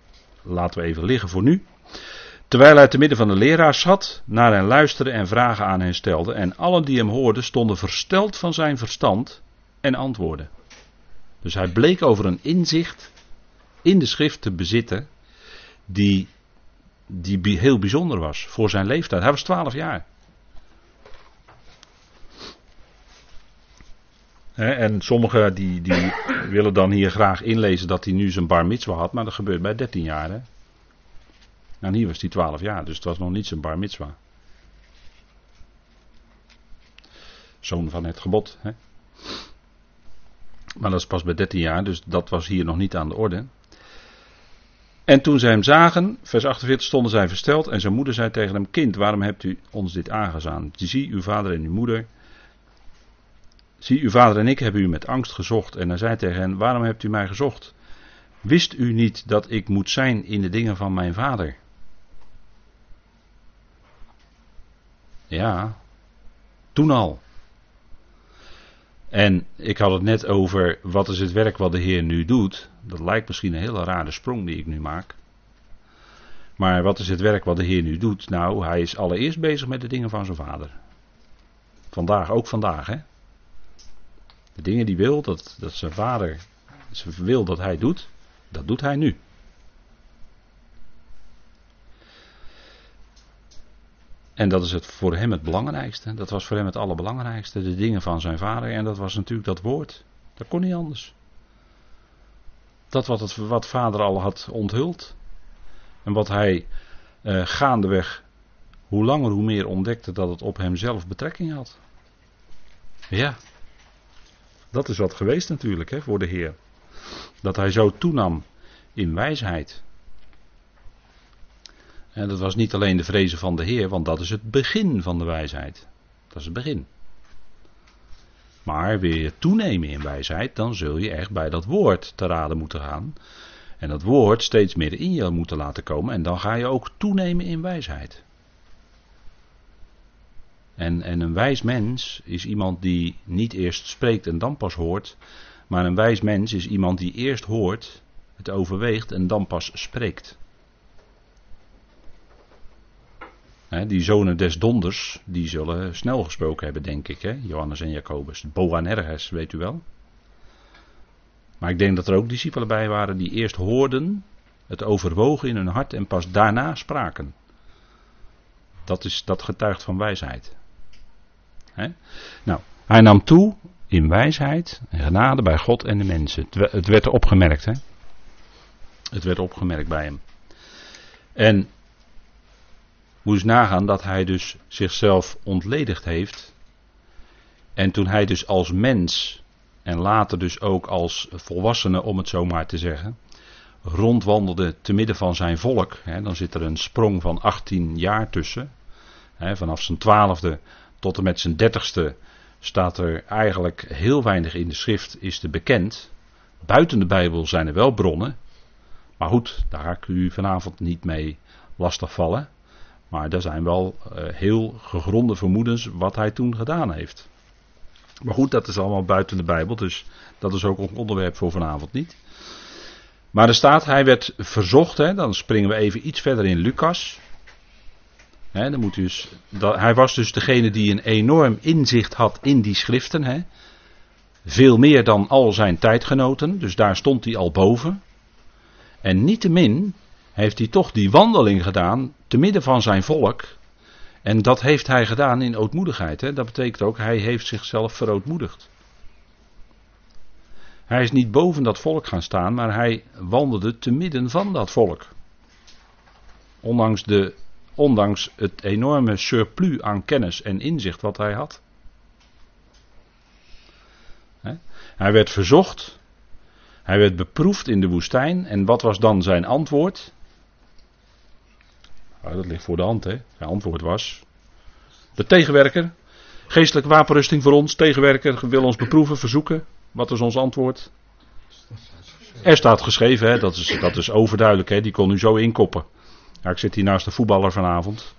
laten we even liggen voor nu. Terwijl hij te midden van de leraars zat, naar hen luisterde en vragen aan hen stelde. En allen die hem hoorden stonden versteld van zijn verstand en antwoorden. Dus hij bleek over een inzicht in de schrift te bezitten die, die heel bijzonder was voor zijn leeftijd. Hij was twaalf jaar. en sommigen die, die willen dan hier graag inlezen dat hij nu zijn bar mitzwa had, maar dat gebeurt bij 13 jaar. Hè? Nou, hier was hij 12 jaar, dus het was nog niet zijn bar mitzwa. Zoon van het gebod. Hè? Maar dat is pas bij 13 jaar, dus dat was hier nog niet aan de orde. En toen zij hem zagen, vers 48, stonden zij versteld en zijn moeder zei tegen hem: Kind, waarom hebt u ons dit aangezaan? Zie, uw vader en uw moeder Zie, uw vader en ik hebben u met angst gezocht. En hij zei tegen hen: Waarom hebt u mij gezocht? Wist u niet dat ik moet zijn in de dingen van mijn vader? Ja, toen al. En ik had het net over wat is het werk wat de Heer nu doet. Dat lijkt misschien een hele rare sprong die ik nu maak. Maar wat is het werk wat de Heer nu doet? Nou, hij is allereerst bezig met de dingen van zijn vader. Vandaag, ook vandaag, hè? De dingen die wil dat, dat zijn vader wil dat hij doet, dat doet hij nu. En dat is het voor hem het belangrijkste. Dat was voor hem het allerbelangrijkste. De dingen van zijn vader. En dat was natuurlijk dat woord. Dat kon niet anders. Dat wat, het, wat vader al had onthuld. En wat hij eh, gaandeweg, hoe langer hoe meer ontdekte dat het op hemzelf betrekking had. Ja. Dat is wat geweest natuurlijk hè, voor de Heer. Dat hij zo toenam in wijsheid. En dat was niet alleen de vrezen van de Heer, want dat is het begin van de wijsheid. Dat is het begin. Maar wil je toenemen in wijsheid, dan zul je echt bij dat woord te raden moeten gaan. En dat woord steeds meer in je moeten laten komen. En dan ga je ook toenemen in wijsheid. En, en een wijs mens is iemand die niet eerst spreekt en dan pas hoort. Maar een wijs mens is iemand die eerst hoort, het overweegt en dan pas spreekt. Die zonen des donders, die zullen snel gesproken hebben, denk ik? Johannes en Jacobus. Boanerges, weet u wel. Maar ik denk dat er ook discipelen bij waren die eerst hoorden, het overwogen in hun hart en pas daarna spraken. Dat, is, dat getuigt van wijsheid. Nou, hij nam toe in wijsheid en genade bij God en de mensen. Het werd opgemerkt, hè? Het werd opgemerkt bij hem. En moest nagaan dat hij dus zichzelf ontledigd heeft. En toen hij dus als mens en later dus ook als volwassene, om het zo maar te zeggen, rondwandelde te midden van zijn volk. Hè, dan zit er een sprong van 18 jaar tussen. Hè, vanaf zijn twaalfde tot en met zijn dertigste staat er eigenlijk heel weinig in de schrift is te bekend. Buiten de Bijbel zijn er wel bronnen. Maar goed, daar ga ik u vanavond niet mee lastigvallen. Maar er zijn wel uh, heel gegronde vermoedens wat hij toen gedaan heeft. Maar goed, dat is allemaal buiten de Bijbel, dus dat is ook een onderwerp voor vanavond niet. Maar er staat, hij werd verzocht, hè, dan springen we even iets verder in Lucas dan moet dus, dat, hij was dus degene die een enorm inzicht had in die schriften. Veel meer dan al zijn tijdgenoten, dus daar stond hij al boven. En niettemin heeft hij toch die wandeling gedaan te midden van zijn volk. En dat heeft hij gedaan in ootmoedigheid. Hè? Dat betekent ook, hij heeft zichzelf verootmoedigd. Hij is niet boven dat volk gaan staan, maar hij wandelde te midden van dat volk. Ondanks de Ondanks het enorme surplus aan kennis en inzicht wat hij had. Hij werd verzocht. Hij werd beproefd in de woestijn. En wat was dan zijn antwoord? Nou, dat ligt voor de hand, hè? Zijn antwoord was. De tegenwerker. Geestelijke wapenrusting voor ons, tegenwerker, wil ons beproeven, verzoeken. Wat is ons antwoord? Er staat geschreven, hè, dat, is, dat is overduidelijk, hè, die kon u zo inkoppen. Ja, ik zit hier naast de voetballer vanavond.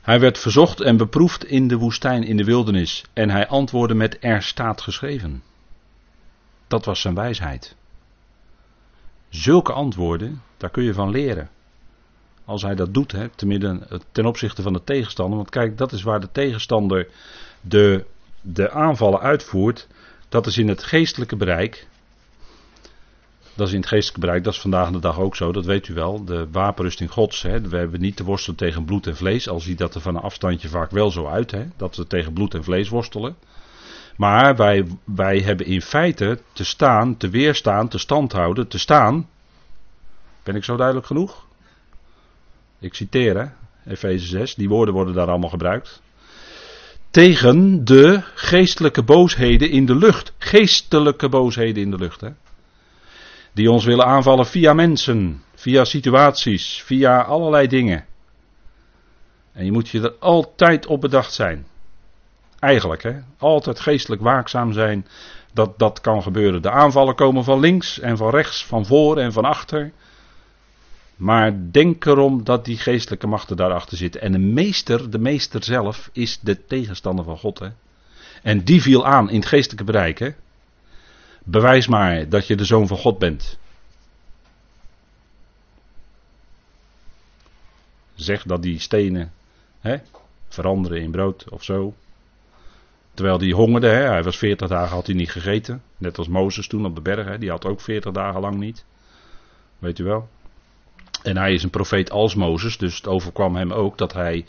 Hij werd verzocht en beproefd in de woestijn, in de wildernis. En hij antwoordde met er staat geschreven. Dat was zijn wijsheid. Zulke antwoorden, daar kun je van leren. Als hij dat doet, hè, ten opzichte van de tegenstander. Want kijk, dat is waar de tegenstander de, de aanvallen uitvoert. Dat is in het geestelijke bereik. Dat is in het geestelijke bereik, dat is vandaag de dag ook zo, dat weet u wel. De wapenrusting gods, hè, we hebben niet te worstelen tegen bloed en vlees, al ziet dat er van een afstandje vaak wel zo uit, hè, dat we tegen bloed en vlees worstelen. Maar wij, wij hebben in feite te staan, te weerstaan, te stand houden, te staan. Ben ik zo duidelijk genoeg? Ik citeer, hè, Efeze 6, die woorden worden daar allemaal gebruikt. Tegen de geestelijke boosheden in de lucht. Geestelijke boosheden in de lucht, hè. Die ons willen aanvallen via mensen, via situaties, via allerlei dingen. En je moet je er altijd op bedacht zijn. Eigenlijk, hè? Altijd geestelijk waakzaam zijn dat dat kan gebeuren. De aanvallen komen van links en van rechts, van voor en van achter. Maar denk erom dat die geestelijke machten daarachter zitten. En de meester, de meester zelf, is de tegenstander van God. Hè? En die viel aan in het geestelijke bereik. Bewijs maar dat je de zoon van God bent. Zeg dat die stenen hè, veranderen in brood of zo. Terwijl die hongerde, hè, hij was 40 dagen had hij niet gegeten. Net als Mozes toen op de berg, hè, die had ook 40 dagen lang niet. Weet u wel. En hij is een profeet als Mozes, dus het overkwam hem ook dat hij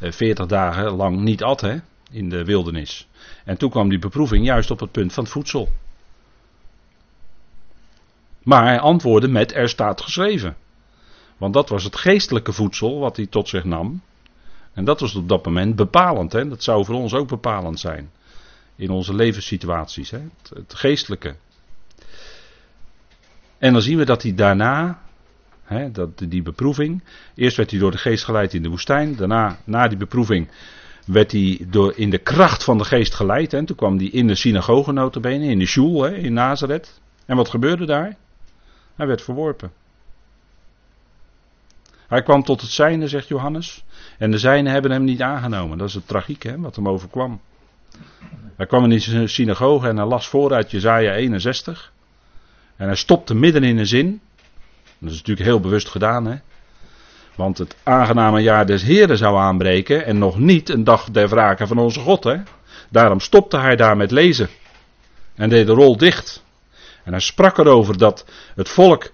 40 eh, dagen lang niet at hè, in de wildernis. En toen kwam die beproeving juist op het punt van voedsel. Maar hij antwoordde met er staat geschreven. Want dat was het geestelijke voedsel wat hij tot zich nam. En dat was op dat moment bepalend. Hè? Dat zou voor ons ook bepalend zijn. In onze levenssituaties. Hè? Het geestelijke. En dan zien we dat hij daarna, dat, die beproeving. Eerst werd hij door de geest geleid in de woestijn. Daarna, na die beproeving, werd hij door, in de kracht van de geest geleid. En toen kwam hij in de synagoge notabene, in de shul in Nazareth. En wat gebeurde daar? Hij werd verworpen. Hij kwam tot het zijne, zegt Johannes. En de zijnen hebben hem niet aangenomen. Dat is het tragiek, hè, wat hem overkwam. Hij kwam in de synagoge en hij las vooruit Jezaja 61. En hij stopte midden in een zin. Dat is natuurlijk heel bewust gedaan, hè. Want het aangename jaar des Heren zou aanbreken en nog niet een dag der wraken van onze God, hè. Daarom stopte hij daar met lezen. En deed de rol dicht. En hij sprak erover dat het volk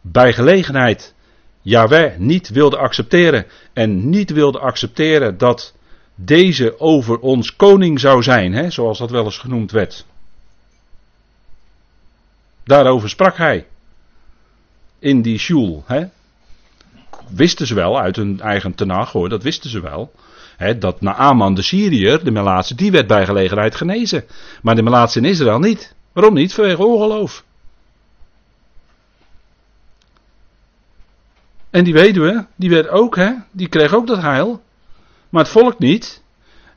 bij gelegenheid Yahweh niet wilde accepteren en niet wilde accepteren dat deze over ons koning zou zijn, hè, zoals dat wel eens genoemd werd. Daarover sprak hij. In die shul. Hè. Wisten ze wel uit hun eigen tenag hoor, dat wisten ze wel. Hè, dat Naaman de Syriër, de Melaatse, die werd bij gelegenheid genezen. Maar de Melaatse in Israël niet. Waarom niet? Vanwege ongeloof. En die weduwe, die werd ook, hè, die kreeg ook dat heil. Maar het volk niet.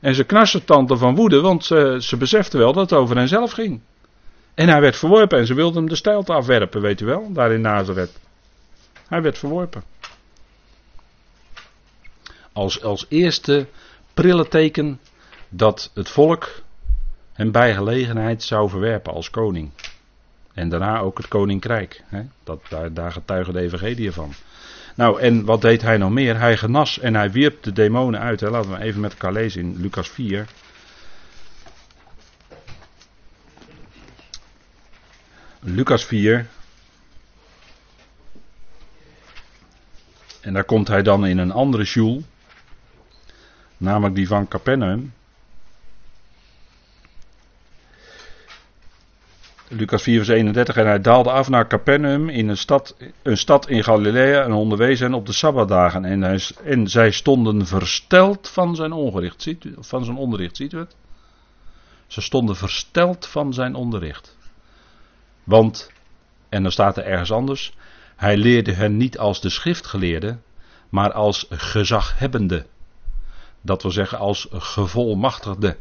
En ze knarste van woede, want ze, ze besefte wel dat het over henzelf ging. En hij werd verworpen en ze wilden hem de stijlte afwerpen, weet u wel, daar in Nazareth. Hij werd verworpen. Als, als eerste prille teken dat het volk hem bij gelegenheid zou verwerpen als koning. En daarna ook het koninkrijk. Hè? Dat, daar, daar getuigen de evangelie van. Nou, en wat deed hij nog meer? Hij genas en hij wierp de demonen uit. Laten we even met elkaar lezen in Lucas 4. Lucas 4. En daar komt hij dan in een andere shul. Namelijk die van Capernaum. Lucas 4, vers 31. En hij daalde af naar Capernaum, in een stad, een stad in Galilea, en onderwees hen op de Sabbatdagen. En, hij, en zij stonden versteld van zijn onderricht. Ziet u, van zijn onderricht, ziet u het? Ze stonden versteld van zijn onderricht. Want, en dan staat er ergens anders, hij leerde hen niet als de schriftgeleerde, maar als gezaghebbende. Dat wil zeggen als gevolmachtigde.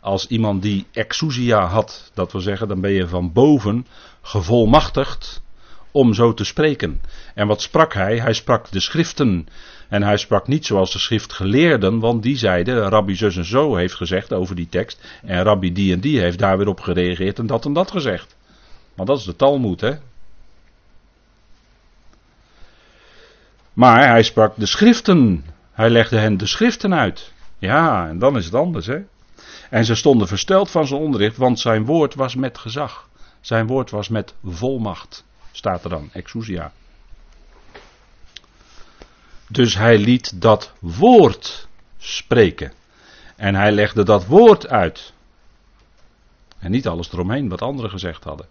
Als iemand die exousia had, dat wil zeggen, dan ben je van boven gevolmachtigd om zo te spreken. En wat sprak hij? Hij sprak de schriften. En hij sprak niet zoals de schriftgeleerden, want die zeiden, rabbi zus en zo heeft gezegd over die tekst. En rabbi die en die heeft daar weer op gereageerd en dat en dat gezegd. Maar dat is de Talmud, hè. Maar hij sprak de schriften. Hij legde hen de schriften uit. Ja, en dan is het anders, hè. En ze stonden versteld van zijn onderricht, want zijn woord was met gezag. Zijn woord was met volmacht, staat er dan, exousia. Dus hij liet dat woord spreken. En hij legde dat woord uit. En niet alles eromheen wat anderen gezegd hadden.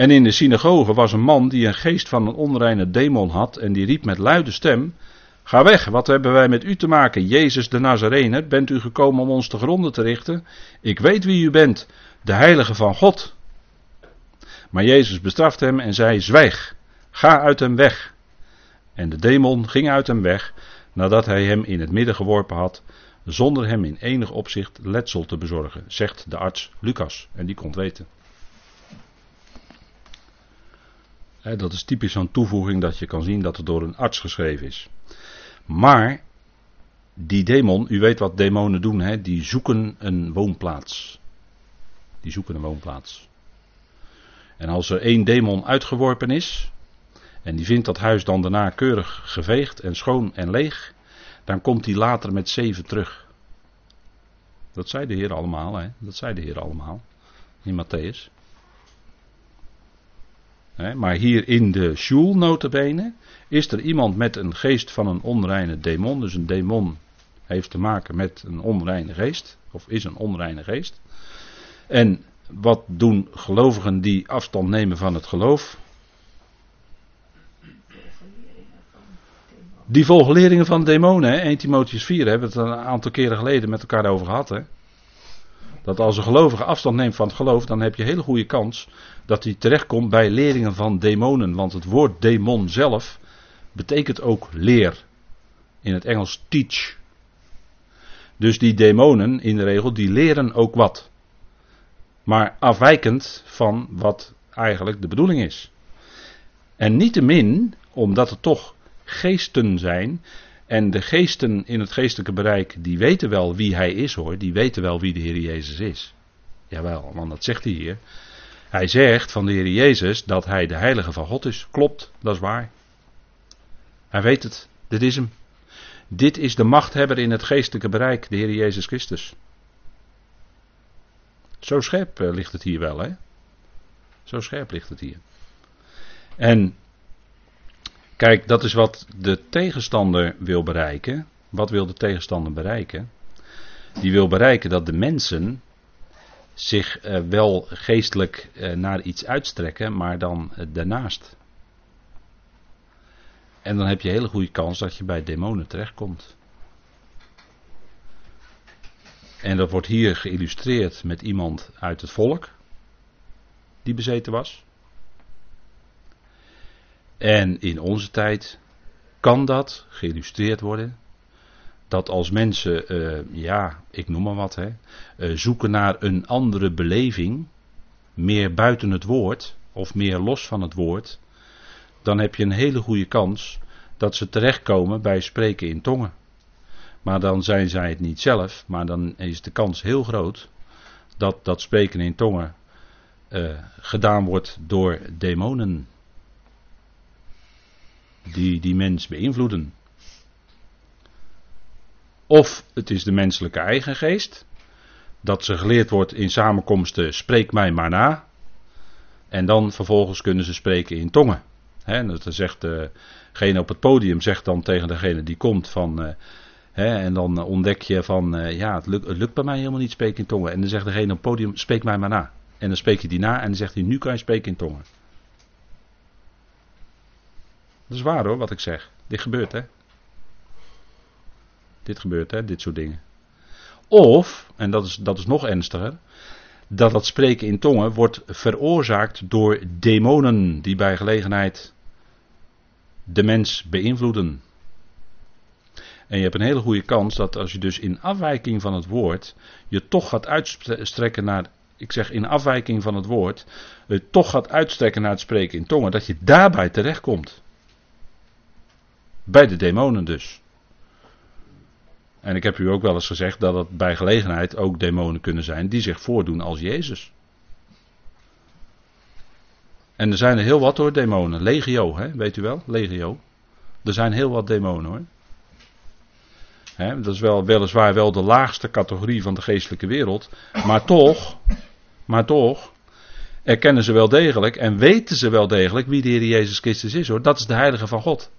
En in de synagoge was een man die een geest van een onreine demon had en die riep met luide stem: Ga weg, wat hebben wij met u te maken, Jezus de Nazarener? Bent u gekomen om ons te gronden te richten? Ik weet wie u bent, de heilige van God. Maar Jezus bestrafte hem en zei: Zwijg, ga uit hem weg. En de demon ging uit hem weg, nadat hij hem in het midden geworpen had, zonder hem in enig opzicht letsel te bezorgen, zegt de arts Lucas. En die kon weten. Dat is typisch zo'n toevoeging dat je kan zien dat het door een arts geschreven is. Maar die demon, u weet wat demonen doen, hè? die zoeken een woonplaats. Die zoeken een woonplaats. En als er één demon uitgeworpen is, en die vindt dat huis dan daarna keurig geveegd en schoon en leeg, dan komt hij later met zeven terug. Dat zei de Heer allemaal, hè? dat zei de Heer allemaal in Matthäus. Maar hier in de shul notabene is er iemand met een geest van een onreine demon. Dus een demon heeft te maken met een onreine geest. Of is een onreine geest. En wat doen gelovigen die afstand nemen van het geloof? Die volgen leringen van demonen. Hè? 1 Timotheus 4 hebben we het een aantal keren geleden met elkaar over gehad. Hè? Dat als een gelovige afstand neemt van het geloof, dan heb je een hele goede kans dat hij terechtkomt bij leringen van demonen. Want het woord demon zelf betekent ook leer. In het Engels teach. Dus die demonen in de regel, die leren ook wat. Maar afwijkend van wat eigenlijk de bedoeling is. En niettemin, omdat het toch geesten zijn, en de geesten in het geestelijke bereik, die weten wel wie hij is hoor. Die weten wel wie de Heer Jezus is. Jawel, want dat zegt hij hier. Hij zegt van de Heer Jezus dat hij de heilige van God is. Klopt, dat is waar. Hij weet het. Dit is hem. Dit is de machthebber in het geestelijke bereik, de Heer Jezus Christus. Zo scherp eh, ligt het hier wel, hè? Zo scherp ligt het hier. En Kijk, dat is wat de tegenstander wil bereiken. Wat wil de tegenstander bereiken? Die wil bereiken dat de mensen zich eh, wel geestelijk eh, naar iets uitstrekken, maar dan eh, daarnaast. En dan heb je een hele goede kans dat je bij demonen terechtkomt. En dat wordt hier geïllustreerd met iemand uit het volk die bezeten was. En in onze tijd kan dat geïllustreerd worden. Dat als mensen, uh, ja, ik noem maar wat, hè, uh, zoeken naar een andere beleving, meer buiten het woord of meer los van het woord, dan heb je een hele goede kans dat ze terechtkomen bij spreken in tongen. Maar dan zijn zij het niet zelf, maar dan is de kans heel groot dat dat spreken in tongen uh, gedaan wordt door demonen die die mens beïnvloeden. Of het is de menselijke eigen geest, dat ze geleerd wordt in samenkomsten, spreek mij maar na. En dan vervolgens kunnen ze spreken in tongen. He, dat zegt degene op het podium zegt dan tegen degene die komt van. Uh, en dan ontdek je van, uh, ja, het lukt, het lukt, bij mij helemaal niet spreken in tongen. En dan zegt degene op het podium, spreek mij maar na. En dan spreek je die na en dan zegt hij, nu kan je spreken in tongen. Dat is waar hoor, wat ik zeg. Dit gebeurt hè. Dit gebeurt hè, dit soort dingen. Of, en dat is, dat is nog ernstiger, dat dat spreken in tongen wordt veroorzaakt door demonen die bij gelegenheid de mens beïnvloeden. En je hebt een hele goede kans dat als je dus in afwijking van het woord je toch gaat uitstrekken naar, ik zeg in afwijking van het woord, je toch gaat uitstrekken naar het spreken in tongen, dat je daarbij terechtkomt. Bij de demonen dus. En ik heb u ook wel eens gezegd dat het bij gelegenheid ook demonen kunnen zijn die zich voordoen als Jezus. En er zijn er heel wat hoor, demonen. Legio, hè? weet u wel? Legio. Er zijn heel wat demonen hoor. Hè, dat is wel, weliswaar wel de laagste categorie van de geestelijke wereld. Maar toch, maar toch, erkennen ze wel degelijk en weten ze wel degelijk wie de Heer Jezus Christus is hoor. Dat is de Heilige van God.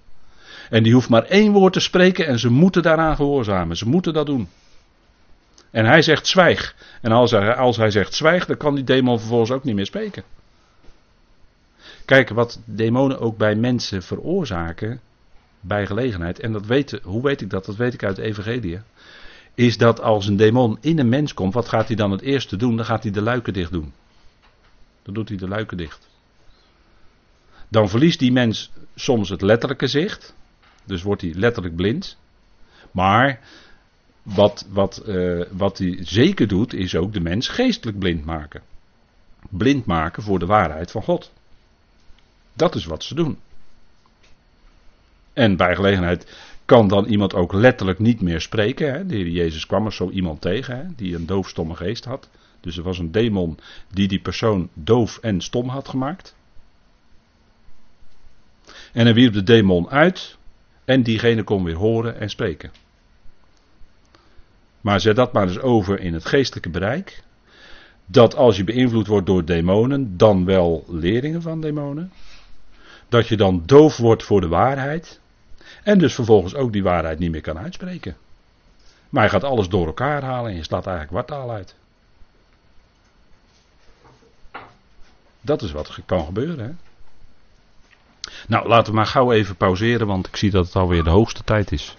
En die hoeft maar één woord te spreken en ze moeten daaraan gehoorzamen. Ze moeten dat doen. En hij zegt zwijg. En als hij, als hij zegt zwijg, dan kan die demon vervolgens ook niet meer spreken. Kijk, wat demonen ook bij mensen veroorzaken, bij gelegenheid, en dat hoe weet ik dat? Dat weet ik uit de Evangelie. Is dat als een demon in een mens komt, wat gaat hij dan het eerste doen? Dan gaat hij de luiken dicht doen. Dan doet hij de luiken dicht. Dan verliest die mens soms het letterlijke zicht. Dus wordt hij letterlijk blind. Maar wat, wat, uh, wat hij zeker doet, is ook de mens geestelijk blind maken. Blind maken voor de waarheid van God. Dat is wat ze doen. En bij gelegenheid kan dan iemand ook letterlijk niet meer spreken. Hè? De heer Jezus kwam er zo iemand tegen hè? die een doofstomme geest had. Dus er was een demon die die persoon doof en stom had gemaakt. En hij wierp de demon uit en diegene kon weer horen en spreken. Maar zet dat maar eens over in het geestelijke bereik. Dat als je beïnvloed wordt door demonen, dan wel leerlingen van demonen. Dat je dan doof wordt voor de waarheid. En dus vervolgens ook die waarheid niet meer kan uitspreken. Maar je gaat alles door elkaar halen en je slaat eigenlijk wartaal uit. Dat is wat kan gebeuren. Hè? Nou, laten we maar gauw even pauzeren, want ik zie dat het alweer de hoogste tijd is.